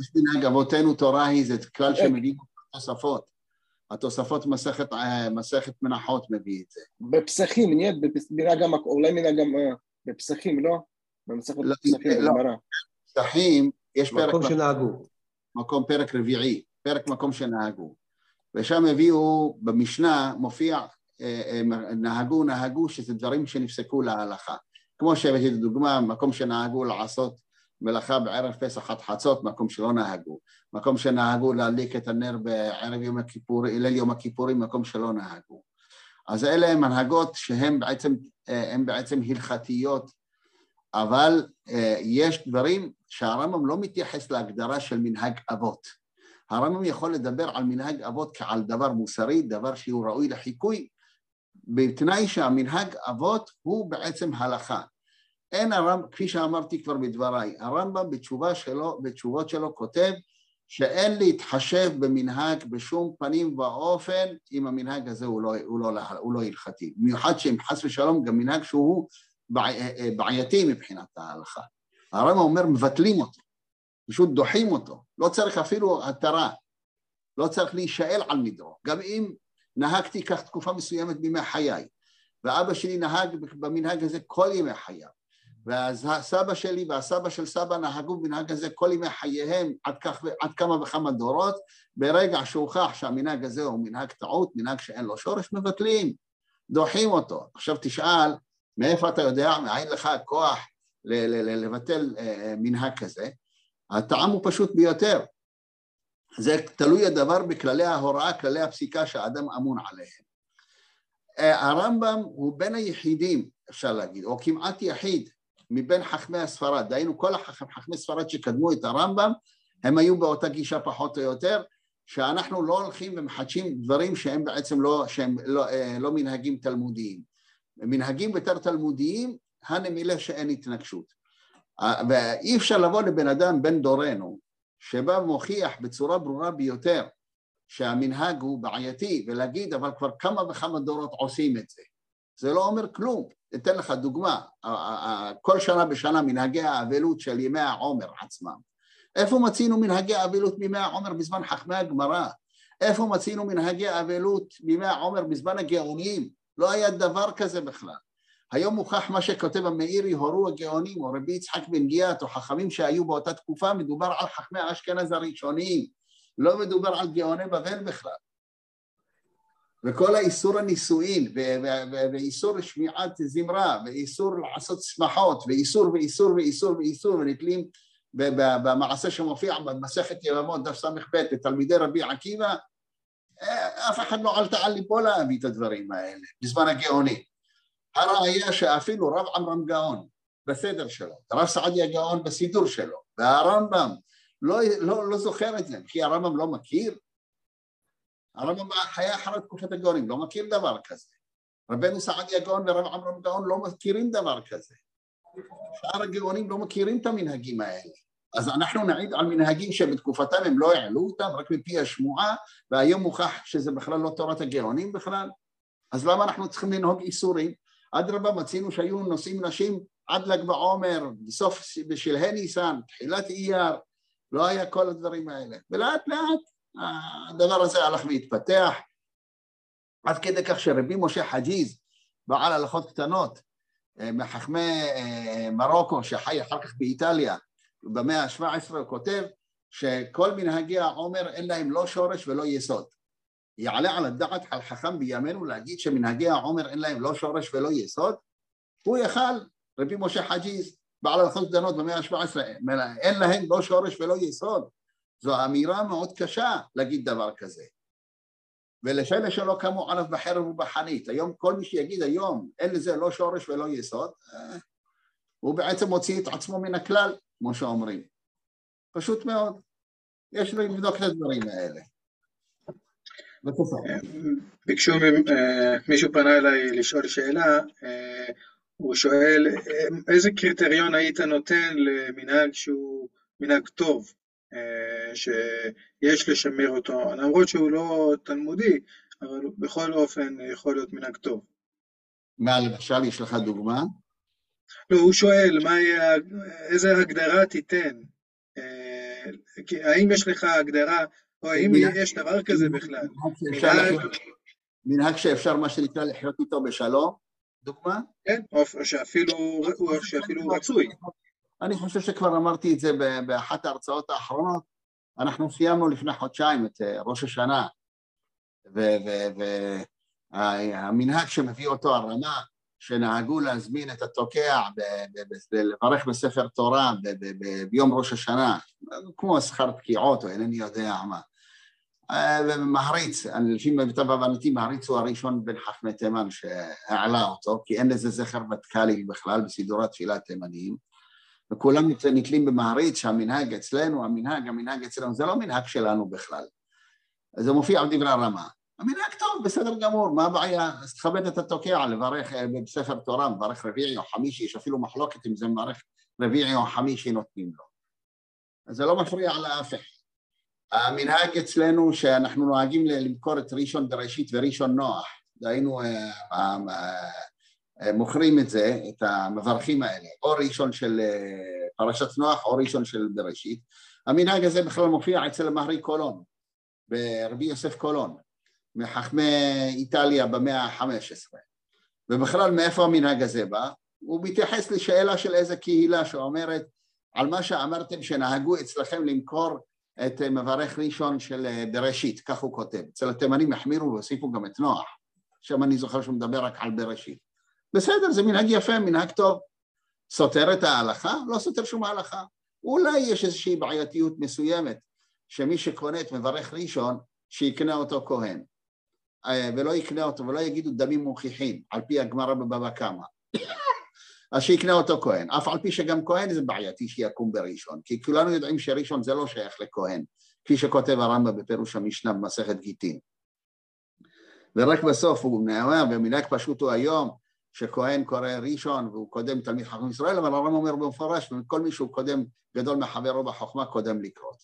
יש מנהג אבותינו תורה היא, זה כלל שמביאים תוספות. התוספות מסכת, אה, מסכת מנחות מביא את זה. בפסחים, נהיה מנהג המקום, אולי מנהג בפסחים, לא? במסכת לא, פסחים, לא. פסחים, יש פרק... מקום שנהגו. מקום, פרק רביעי, פרק מקום שנהגו. ושם הביאו, במשנה מופיע נהגו, נהגו, שזה דברים שנפסקו להלכה. כמו שהבאתי לדוגמה, מקום שנהגו לעשות מלאכה בערב פסח עד חצות, מקום שלא נהגו. מקום שנהגו להדליק את הנר בערב יום הכיפורים, ליל יום הכיפורים, מקום שלא נהגו. אז אלה הן מנהגות שהן בעצם, בעצם הלכתיות, אבל יש דברים שהרמב"ם לא מתייחס להגדרה של מנהג אבות. הרמב"ם יכול לדבר על מנהג אבות כעל דבר מוסרי, דבר שהוא ראוי לחיקוי, בתנאי שהמנהג אבות הוא בעצם הלכה. אין הרמב"ם, כפי שאמרתי כבר בדבריי, הרמב"ם בתשובה שלו, בתשובות שלו כותב שאין להתחשב במנהג בשום פנים ואופן אם המנהג הזה הוא לא, הוא לא, הוא לא הלכתי. במיוחד שאם חס ושלום גם מנהג שהוא בעייתי מבחינת ההלכה. הרמב"ם אומר מבטלים אותו, פשוט דוחים אותו, לא צריך אפילו התרה, לא צריך להישאל על מדרו. גם אם נהגתי כך תקופה מסוימת בימי חיי, ואבא שלי נהג במנהג הזה כל ימי חייו, והסבא שלי והסבא של סבא נהגו במנהג הזה כל ימי חייהם עד, כך, עד כמה וכמה דורות, ברגע שהוכח שהמנהג הזה הוא מנהג טעות, מנהג שאין לו שורש, מבטלים, דוחים אותו. עכשיו תשאל, מאיפה אתה יודע, מאין לך הכוח לבטל אה, מנהג כזה? הטעם הוא פשוט ביותר. זה תלוי הדבר בכללי ההוראה, כללי הפסיקה שהאדם אמון עליהם. אה, הרמב"ם הוא בין היחידים, אפשר להגיד, או כמעט יחיד, מבין חכמי הספרד, דהיינו כל החכמי ספרד שקדמו את הרמב"ם, הם היו באותה גישה פחות או יותר, שאנחנו לא הולכים ומחדשים דברים שהם בעצם לא, שהם לא, אה, לא מנהגים תלמודיים. מנהגים יותר תלמודיים, הנמילה שאין התנגשות. אה, ואי אפשר לבוא לבן אדם בן דורנו, שבא ומוכיח בצורה ברורה ביותר שהמנהג הוא בעייתי, ולהגיד אבל כבר כמה וכמה דורות עושים את זה. זה לא אומר כלום. אתן לך דוגמה, כל שנה בשנה מנהגי האבלות של ימי העומר עצמם. איפה מצינו מנהגי האבלות בימי העומר בזמן חכמי הגמרא? איפה מצינו מנהגי האבלות בימי העומר בזמן הגאונים? לא היה דבר כזה בכלל. היום מוכח מה שכותב המאירי, הורו הגאונים, או רבי יצחק בן גיאת, או חכמים שהיו באותה תקופה, מדובר על חכמי אשכנז הראשוניים, לא מדובר על גאוני בבל בכלל. וכל האיסור הנישואין, ואיסור שמיעת זמרה, ואיסור לעשות שמחות, ואיסור ואיסור ואיסור ואיסור, ונתלים במעשה שמופיע במסכת יבמות, דף ס"ב, לתלמידי רבי עקיבא, אף אחד לא עלתה על ליבו להביא את הדברים האלה, בזמן הגאוני. הראיה שאפילו רב עמרם גאון בסדר שלו, רב סעדיה גאון בסידור שלו, והרמב"ם לא, לא, לא זוכר את זה, כי הרמב"ם לא מכיר, הרמב"ם היה אחרי תקופת הגאונים, לא מכיר דבר כזה. רבנו סעדיה גאון ורב עמרם גאון לא מכירים דבר כזה. שאר הגאונים לא מכירים את המנהגים האלה. אז אנחנו נעיד על מנהגים שבתקופתם הם לא העלו אותם, רק מפי השמועה, והיום מוכח שזה בכלל לא תורת הגאונים בכלל. אז למה אנחנו צריכים לנהוג איסורים? אדרבה, מצינו שהיו נושאים נשים עד ל"ג בעומר, בסוף, בשלהי ניסן, תחילת אייר, לא היה כל הדברים האלה. ולאט לאט הדבר הזה הלך והתפתח, עד כדי כך שרבי משה חג'יז, בעל הלכות קטנות, אה, מחכמי אה, מרוקו, שחי אחר כך באיטליה, במאה ה-17 הוא כותב שכל מנהגי העומר אין להם לא שורש ולא יסוד. יעלה על הדעת על חכם בימינו להגיד שמנהגי העומר אין להם לא שורש ולא יסוד? הוא יכל, רבי משה חג'יז, בעל הלכות קטנות במאה ה-17, אין להם לא שורש ולא יסוד. זו אמירה מאוד קשה להגיד דבר כזה. ולשאלה שלא קמו עליו בחרב ובחנית. היום כל מי שיגיד היום אין לזה לא שורש ולא יסוד, אה, הוא בעצם מוציא את עצמו מן הכלל, כמו שאומרים. פשוט מאוד. יש לבדוק את הדברים האלה. ביקשו, אה, מישהו פנה אליי לשאול שאלה, אה, הוא שואל, איזה קריטריון היית נותן למנהג שהוא מנהג טוב? אה, שיש לשמר אותו, למרות שהוא לא תלמודי, אבל בכל אופן יכול להיות מנהג טוב. מה למשל, יש לך דוגמה? לא, הוא שואל, יהיה, איזה הגדרה תיתן? אה, האם יש לך הגדרה, או האם יש דבר כזה בכלל? מנהג שאפשר, מה שנקרא, לחיות איתו בשלום? דוגמה? כן, או שאפילו רצוי. אני חושב שכבר אמרתי את זה באחת ההרצאות האחרונות, אנחנו סיימנו לפני חודשיים את אה, ראש השנה, המנהג שמביא אותו הרמה, שנהגו להזמין את התוקע, לברך בספר תורה ביום ראש השנה, כמו שכר תקיעות או אינני יודע מה. ומעריץ, לפי מיטב הבנתי, מעריץ הוא הראשון בין חכמי תימן שהעלה אותו, כי אין לזה זכר ותק"לי בכלל בסידורי התפילה התימניים, וכולם נתלים במעריץ שהמנהג אצלנו, המנהג, המנהג אצלנו, זה לא מנהג שלנו בכלל. זה מופיע בדברי הרמה. המנהג טוב, בסדר גמור, מה הבעיה? אז תכבד את התוקע, לברך אה, בספר תורה, מברך רביעי או חמישי, יש אפילו מחלוקת אם זה מברך רביעי או חמישי נותנים לו. אז זה לא מפריע לאף אחד. המנהג אצלנו שאנחנו נוהגים למכור את ראשון בראשית וראשון נוח, דהיינו אה, אה, מוכרים את זה, את המברכים האלה, או ראשון של פרשת נוח או ראשון של בראשית. המנהג הזה בכלל מופיע אצל מהרי קולון, ברבי יוסף קולון. מחכמי איטליה במאה ה-15. ובכלל מאיפה המנהג הזה בא? הוא מתייחס לשאלה של איזה קהילה שאומרת על מה שאמרתם שנהגו אצלכם למכור את מברך ראשון של בראשית, כך הוא כותב. אצל התימנים החמירו והוסיפו גם את נוח, שם אני זוכר שהוא מדבר רק על בראשית. בסדר, זה מנהג יפה, מנהג טוב. סותר את ההלכה? לא סותר שום ההלכה. אולי יש איזושהי בעייתיות מסוימת, שמי שקונה את מברך ראשון, שיקנה אותו כהן. אה, ולא יקנה אותו ולא יגידו דמים מוכיחים, על פי הגמרא בבבא קמא. אז שיקנה אותו כהן, אף על פי שגם כהן זה בעייתי שיקום בראשון, כי כולנו יודעים שראשון זה לא שייך לכהן, כפי שכותב הרמב"ם בפירוש המשנה במסכת גיטין. ורק בסוף הוא נאמר, ומנהג פשוט הוא היום, שכהן קורא ראשון והוא קודם תלמיד חכם ישראל, אבל הרמב"ם אומר במפורש, כל מי שהוא קודם גדול מחברו בחוכמה קודם לקרות.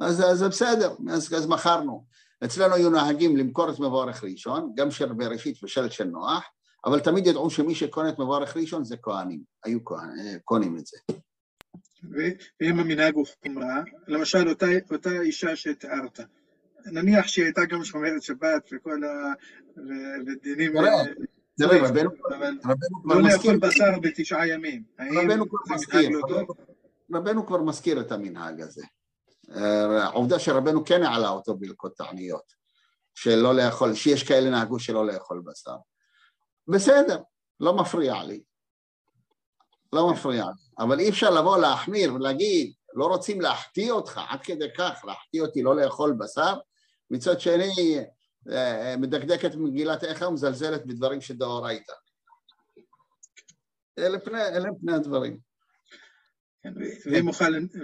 אז זה בסדר, אז, אז מכרנו. אצלנו היו נהגים למכור את מבורך ראשון, גם של בראשית ושל של נוח, אבל תמיד ידעו שמי שקונה את מבורך ראשון זה כהנים, היו אה, קונים את זה. ואם המנהג הוא חומרה, למשל אותה, אותה אישה שתיארת, נניח שהיא הייתה גם שומרת שבת וכל ה... ודינים... תראה, רבנו כבר לא לאכול בשר בתשעה ימים. רבנו כבר מזכיר, רבנו כבר מזכיר את המנהג הזה. העובדה שרבנו כן העלה אותו בהלכות תעניות, שלא לאכול, שיש כאלה נהגו שלא לאכול בשר. בסדר, לא מפריע לי. לא מפריע לי. אבל אי אפשר לבוא להחמיר ולהגיד, לא רוצים להחטיא אותך, עד כדי כך, להחטיא אותי לא לאכול בשר. מצד שני, אה, מדקדקת במגילת איכה ומזלזלת בדברים שדאורייתא. אלה אלה פני הדברים. כן,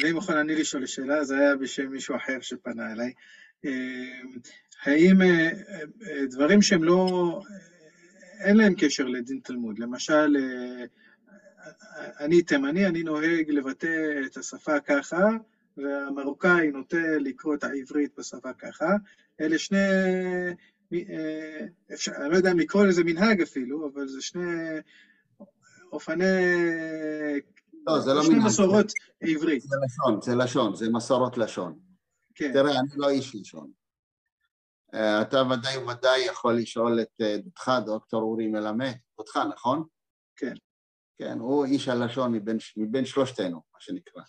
ואם אוכל אני לשאול שאלה, זה היה בשם מישהו אחר שפנה אליי. אה, האם אה, אה, דברים שהם לא, אין להם קשר לדין תלמוד, למשל, אני תימני, אני נוהג לבטא את השפה ככה, והמרוקאי נוטה לקרוא את העברית בשפה ככה, אלה שני, אפשר, אני לא יודע אם לקרוא לזה מנהג אפילו, אבל זה שני אופני לא, זה לא שני מסורות עברית. זה לשון, זה לשון, זה מסורות לשון. כן. תראה, אני לא איש לשון. אה, אתה ודאי וודאי יכול לשאול את אה, דודך, דוקטור אורי מלמד, דודך, נכון? כן. כן, הוא איש הלשון מבין, מבין שלושתנו, מה שנקרא.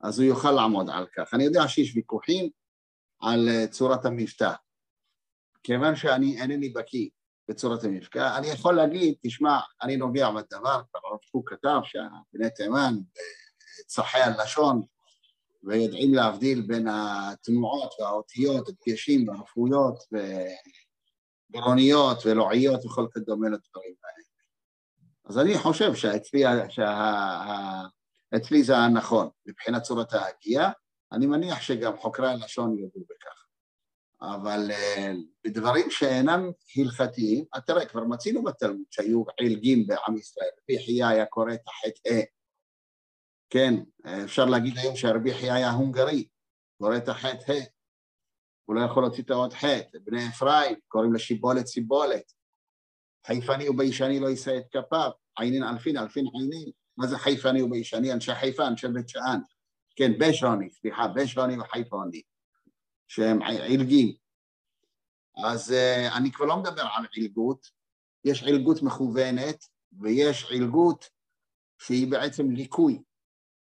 אז הוא יוכל לעמוד על כך. אני יודע שיש ויכוחים על אה, צורת המבטא. כיוון שאני אינני בקיא בצורת המפקע. אני יכול להגיד, תשמע, אני נוגע בדבר, הרב קוק כתב שבני תימן צחי הלשון ויודעים להבדיל בין התנועות והאותיות, הדגשים והרפויות וגרוניות ולועיות וכל כדומה לדברים האלה. אז אני חושב שאצלי שה... אצלי זה הנכון מבחינת צורת ההגייה, אני מניח שגם חוקרי הלשון יודו בכך. אבל אה, בדברים שאינם הלכתיים, אה, תראה, כבר מצינו בתלמוד שהיו עילגים בעם ישראל, רבי חייא היה קורא את החטא. כן, אפשר להגיד היום שהרבי חייא היה הונגרי, קורא את החטא ה. הוא לא יכול להוציא את האות חטא, בני אפרים, קוראים לשיבולת סיבולת. חיפני וביישני לא יישא את כפיו, עינין אלפין, אלפין עינין. מה זה חיפני וביישני? אנשי חיפה, אנשי בית שאן. כן, בשוני, סליחה, בשוני וחיפוני. שהם עילגים. אז uh, אני כבר לא מדבר על עילגות, יש עילגות מכוונת ויש עילגות שהיא בעצם ליקוי,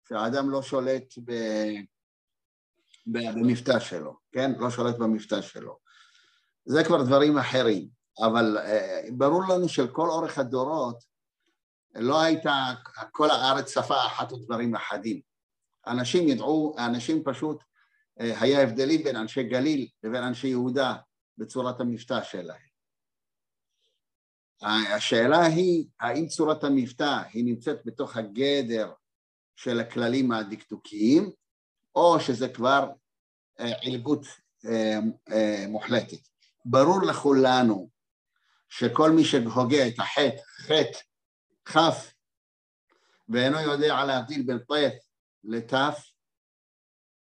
שהאדם לא שולט ב... במבטא שלו, כן? לא שולט במבטא שלו. זה כבר דברים אחרים. אבל ברור לנו כל אורך הדורות לא הייתה כל הארץ שפה אחת ודברים אחדים. אנשים ידעו, האנשים פשוט, היה הבדלים בין אנשי גליל לבין אנשי יהודה בצורת המבטא שלהם. השאלה היא, האם צורת המבטא היא נמצאת בתוך הגדר של הכללים הדקדוקיים, או שזה כבר עילגות מוחלטת. ברור לכולנו שכל מי שהוגה את החטא, חטא, כף, ואינו יודע להבדיל בין טף לתף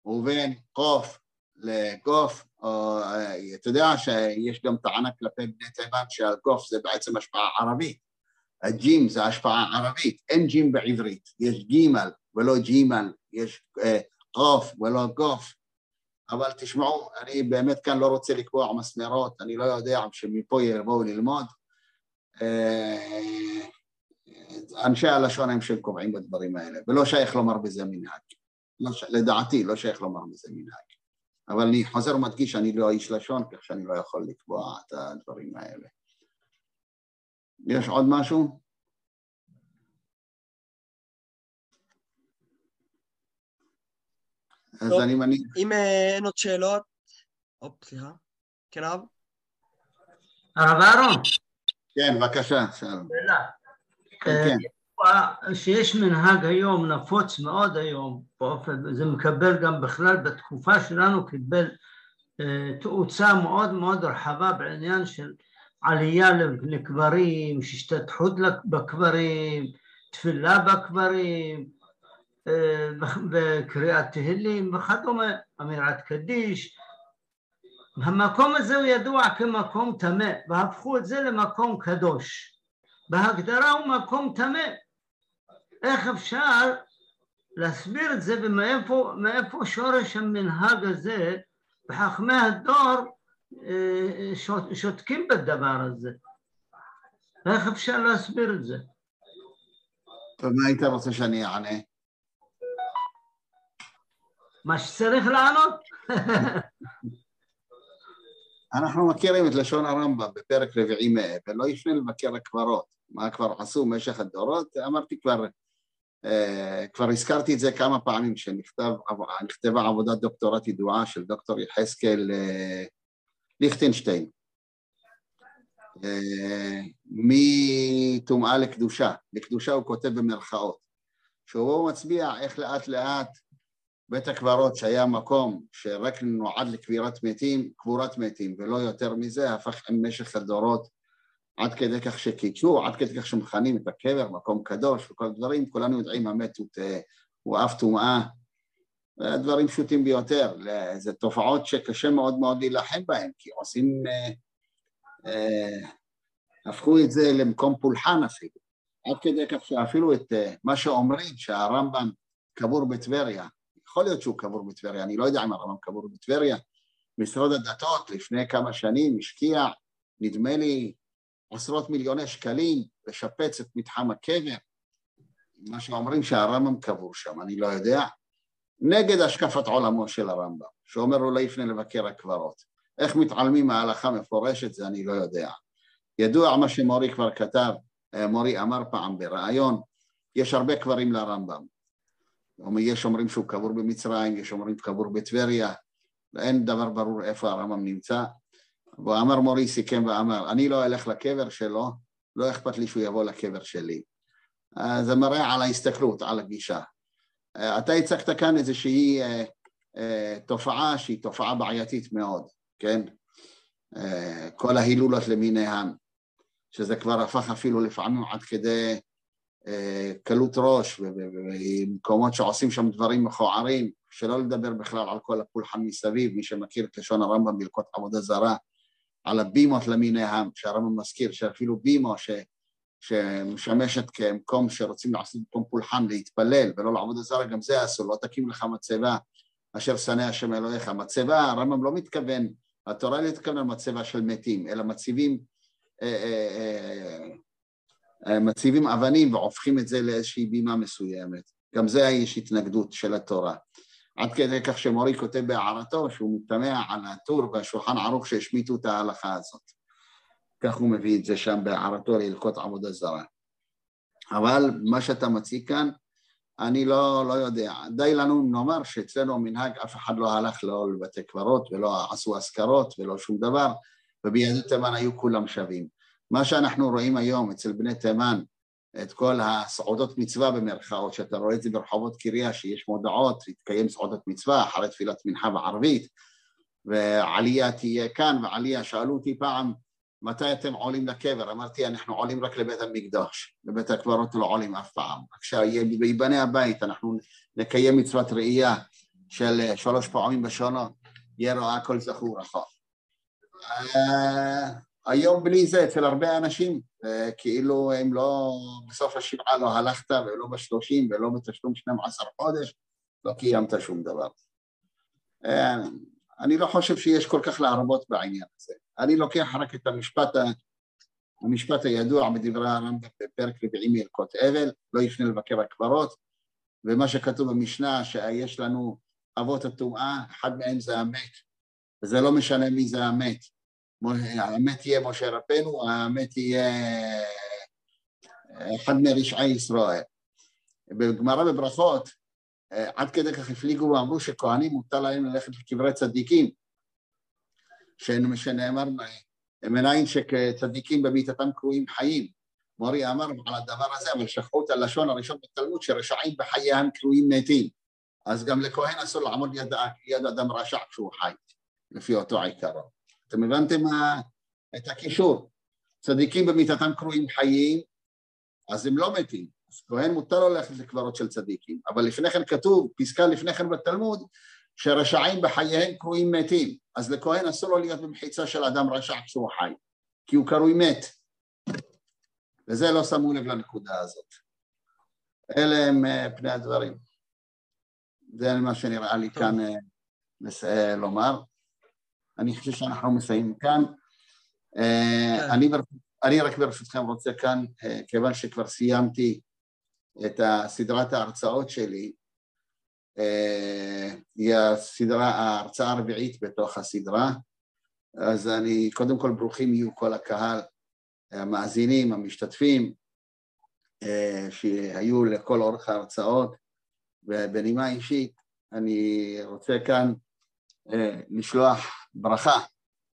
ובין קוף לגוף, או אתה יודע שיש גם טענה כלפי בני תימן שהגוף זה בעצם השפעה ערבית, הג'ים זה השפעה ערבית, אין ג'ים בעברית, יש גימל ולא ג'ימל, יש קוף ולא גוף, אבל תשמעו, אני באמת כאן לא רוצה לקבוע מסמרות, אני לא יודע שמפה יבואו ללמוד. אה, אנשי הלשון הם שהם קובעים בדברים האלה, ולא שייך לומר בזה מנהג. לא ש... לדעתי, לא שייך לומר בזה מנהג. אבל אני חוזר ומדגיש, אני לא איש לשון, כך שאני לא יכול לקבוע את הדברים האלה. יש עוד משהו? אז טוב, אני מניח... אם אה, אין עוד שאלות... הופ, סליחה. כן, הרב? הרב אהרון, כן, בבקשה, שלום. שאלה. כן, אה, כן. שיש מנהג היום נפוץ מאוד היום, באופן, זה מקבל גם בכלל בתקופה שלנו קיבל אה, תאוצה מאוד מאוד רחבה בעניין של עלייה לקברים, השתתחות בקברים, תפילה בקברים, אה, וקריאת תהילים וכדומה, אמירת קדיש. המקום הזה הוא ידוע כמקום טמא, והפכו את זה למקום קדוש. בהגדרה הוא מקום טמא. איך אפשר להסביר את זה ומאיפה מאיפה שורש המנהג הזה וחכמי הדור אה, שות- שותקים בדבר הזה. איך אפשר להסביר את זה? טוב, מה היית רוצה שאני אענה? מה שצריך לענות? [laughs] אנחנו מכירים את לשון הרמב"ם בפרק רביעי מאה, ולא יפנה לבקר הקברות. מה כבר עשו במשך הדורות? אמרתי כבר, אה, כבר הזכרתי את זה כמה פעמים, שנכתבה עבודת דוקטורט ידועה של דוקטור יחזקאל אה, ליכטנשטיין, אה, מטומאה לקדושה, לקדושה הוא כותב במרכאות, שהוא מצביע איך לאט לאט בית הקברות שהיה מקום שרק נועד לקבירת מתים, קבורת מתים, ולא יותר מזה, הפך במשך הדורות עד כדי כך שקידשו, עד כדי כך שמכנים את הקבר, מקום קדוש וכל הדברים, כולנו יודעים המת הוא, הוא אף טומאה, דברים פשוטים ביותר, זה תופעות שקשה מאוד מאוד להילחם בהן, כי עושים, אה, אה, הפכו את זה למקום פולחן אפילו, עד כדי כך שאפילו את אה, מה שאומרים שהרמב"ם קבור בטבריה, יכול להיות שהוא קבור בטבריה, אני לא יודע אם הרמב"ם קבור בטבריה. משרד הדתות לפני כמה שנים השקיע, נדמה לי, עשרות מיליוני שקלים לשפץ את מתחם הקבר. מה שאומרים שהרמב"ם קבור שם, אני לא יודע. נגד השקפת עולמו של הרמב"ם, שאומר לו לא יפנה לבקר הקברות. איך מתעלמים מההלכה מפורשת זה אני לא יודע. ידוע מה שמורי כבר כתב, מורי אמר פעם בריאיון, יש הרבה קברים לרמב"ם. יש אומרים שהוא קבור במצרים, יש אומרים קבור בטבריה, אין דבר ברור איפה הרמב"ם נמצא. והוא אמר מורי סיכם ואמר, אני לא אלך לקבר שלו, לא אכפת לי שהוא יבוא לקבר שלי. זה מראה על ההסתכלות, על הגישה. אתה הצגת כאן איזושהי תופעה שהיא תופעה בעייתית מאוד, כן? כל ההילולות למיניהם, שזה כבר הפך אפילו לפעמים עד כדי קלות ראש ובמקומות שעושים שם דברים מכוערים, שלא לדבר בכלל על כל הפולחן מסביב, מי שמכיר את לשון הרמב"ם בהלכות עבודה זרה, על הבימות למיניהם, שהרמב"ם מזכיר שאפילו בימו ש, שמשמשת כמקום שרוצים לעשות מקום פולחן להתפלל ולא לעבודה זרה, גם זה אסור, לא תקים לך מצבה אשר שנא השם אלוהיך. מצבה, הרמב"ם לא מתכוון, התורה לא מתכוון למצבה של מתים, אלא מציבים אה, אה, אה, מציבים אבנים והופכים את זה לאיזושהי בימה מסוימת. גם זה יש התנגדות של התורה. עד כדי כך שמורי כותב בהערתו שהוא מתמע על הטור והשולחן ערוך שהשמיטו את ההלכה הזאת. כך הוא מביא את זה שם בהערתו להלקות עבודה זרה. אבל מה שאתה מציג כאן, אני לא, לא יודע. די לנו אם נאמר שאצלנו מנהג אף אחד לא הלך לא לבתי קברות ולא עשו אזכרות ולא שום דבר, וביהדות תימן היו כולם שווים. מה שאנחנו רואים היום אצל בני תימן, את כל הסעודות מצווה במרכאות, שאתה רואה את זה ברחובות קריה, שיש מודעות, יתקיים סעודת מצווה אחרי תפילת מנחה בערבית, ועלייה תהיה כאן, ועלייה, שאלו אותי פעם, מתי אתם עולים לקבר? אמרתי, אנחנו עולים רק לבית המקדש, לבית הקברות לא עולים אף פעם. כשייבנה הבית, אנחנו נקיים מצוות ראייה של שלוש פעמים בשונות, יהיה רואה כל זכור אחר. היום בלי זה, אצל הרבה אנשים, כאילו אם לא, בסוף השבעה לא הלכת ולא בשלושים ולא בתשלום 12 חודש, לא קיימת שום דבר. אני לא חושב שיש כל כך להרבות בעניין הזה. אני לוקח רק את המשפט, המשפט הידוע בדברי הרמב"ם בפרק רביעי מלקות אבל, לא יפנה לבקר הקברות, ומה שכתוב במשנה שיש לנו אבות הטומאה, אחד מהם זה המת, וזה לא משנה מי זה המת. האמת יהיה משה רבנו, האמת יהיה אחד מרשעי ישראל. בגמרא בברכות, עד כדי כך הפליגו ואמרו שכהנים מותר להם ללכת לקברי צדיקים, שנאמר מנין שצדיקים במיתתם קרויים חיים. מורי אמר על הדבר הזה, אבל שכחו את הלשון הראשון בתלמוד שרשעים בחייהם קרויים מתים. אז גם לכהן אסור לעמוד יד, יד אדם רשע כשהוא חי, לפי אותו עיקרון. אתם הבנתם את הקישור? צדיקים במיתתם קרויים חיים, אז הם לא מתים. אז כהן מותר לו ללכת לקברות של צדיקים, אבל לפני כן כתוב, פסקה לפני כן בתלמוד, שרשעים בחייהם קרויים מתים, אז לכהן אסור לו להיות במחיצה של אדם רשע כשהוא חי, כי הוא קרוי מת. וזה לא שמו לב לנקודה הזאת. אלה הם uh, פני הדברים. זה מה שנראה לי טוב. כאן uh, לומר. אני חושב שאנחנו מסיימים כאן. Uh, אני, אני רק ברשותכם רוצה כאן, uh, כיוון שכבר סיימתי את סדרת ההרצאות שלי, היא הסדרה, ההרצאה הרביעית בתוך הסדרה, אז אני, קודם כל ברוכים יהיו כל הקהל, המאזינים, המשתתפים, שהיו לכל אורך ההרצאות, ובנימה אישית אני רוצה כאן לשלוח ברכה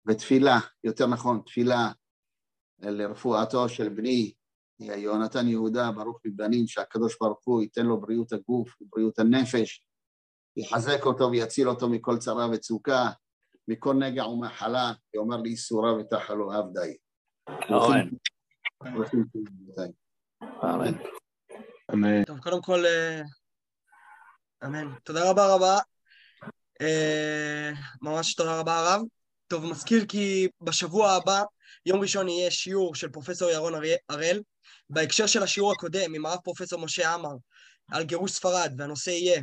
ותפילה, יותר נכון, תפילה לרפואתו של בני יהונתן יהודה, ברוך מבנים, שהקדוש ברוך הוא ייתן לו בריאות הגוף ובריאות הנפש, יחזק אותו ויציל אותו מכל צרה וצוקה, מכל נגע ומחלה, ואומר לי סורה ותחלו עבדי. אמן. טוב, קודם כל, אמן. תודה רבה רבה. ממש תודה רבה הרב. טוב, מזכיר כי בשבוע הבא, יום ראשון יהיה שיעור של פרופסור ירון הראל, בהקשר של השיעור הקודם עם הרב פרופסור משה עמר על גירוש ספרד, והנושא יהיה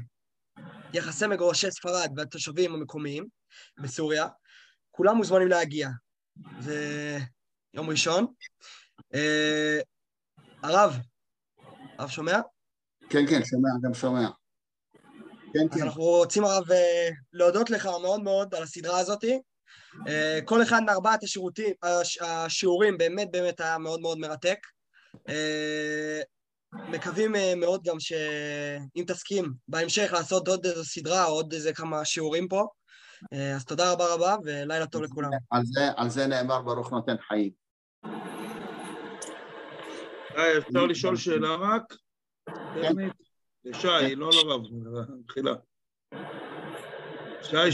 יחסי מגורשי ספרד והתושבים המקומיים בסוריה, כולם מוזמנים להגיע. זה יום ראשון. אה, הרב, הרב שומע? כן, כן, שומע, גם שומע. כן, אז כן. אנחנו רוצים הרב אה, להודות לך מאוד מאוד על הסדרה הזאתי. אה, כל אחד מארבעת השירותים, השיעורים באמת באמת היה מאוד מאוד מרתק. אה, מקווים מאוד גם שאם תסכים בהמשך לעשות עוד איזו סדרה או עוד איזה כמה שיעורים פה. אז תודה רבה רבה ולילה טוב לכולם. על זה, על זה נאמר ברוך נותן חיים. אפשר לשאול שאלה רק? כן. שי, לא לרב, מחילה. שי,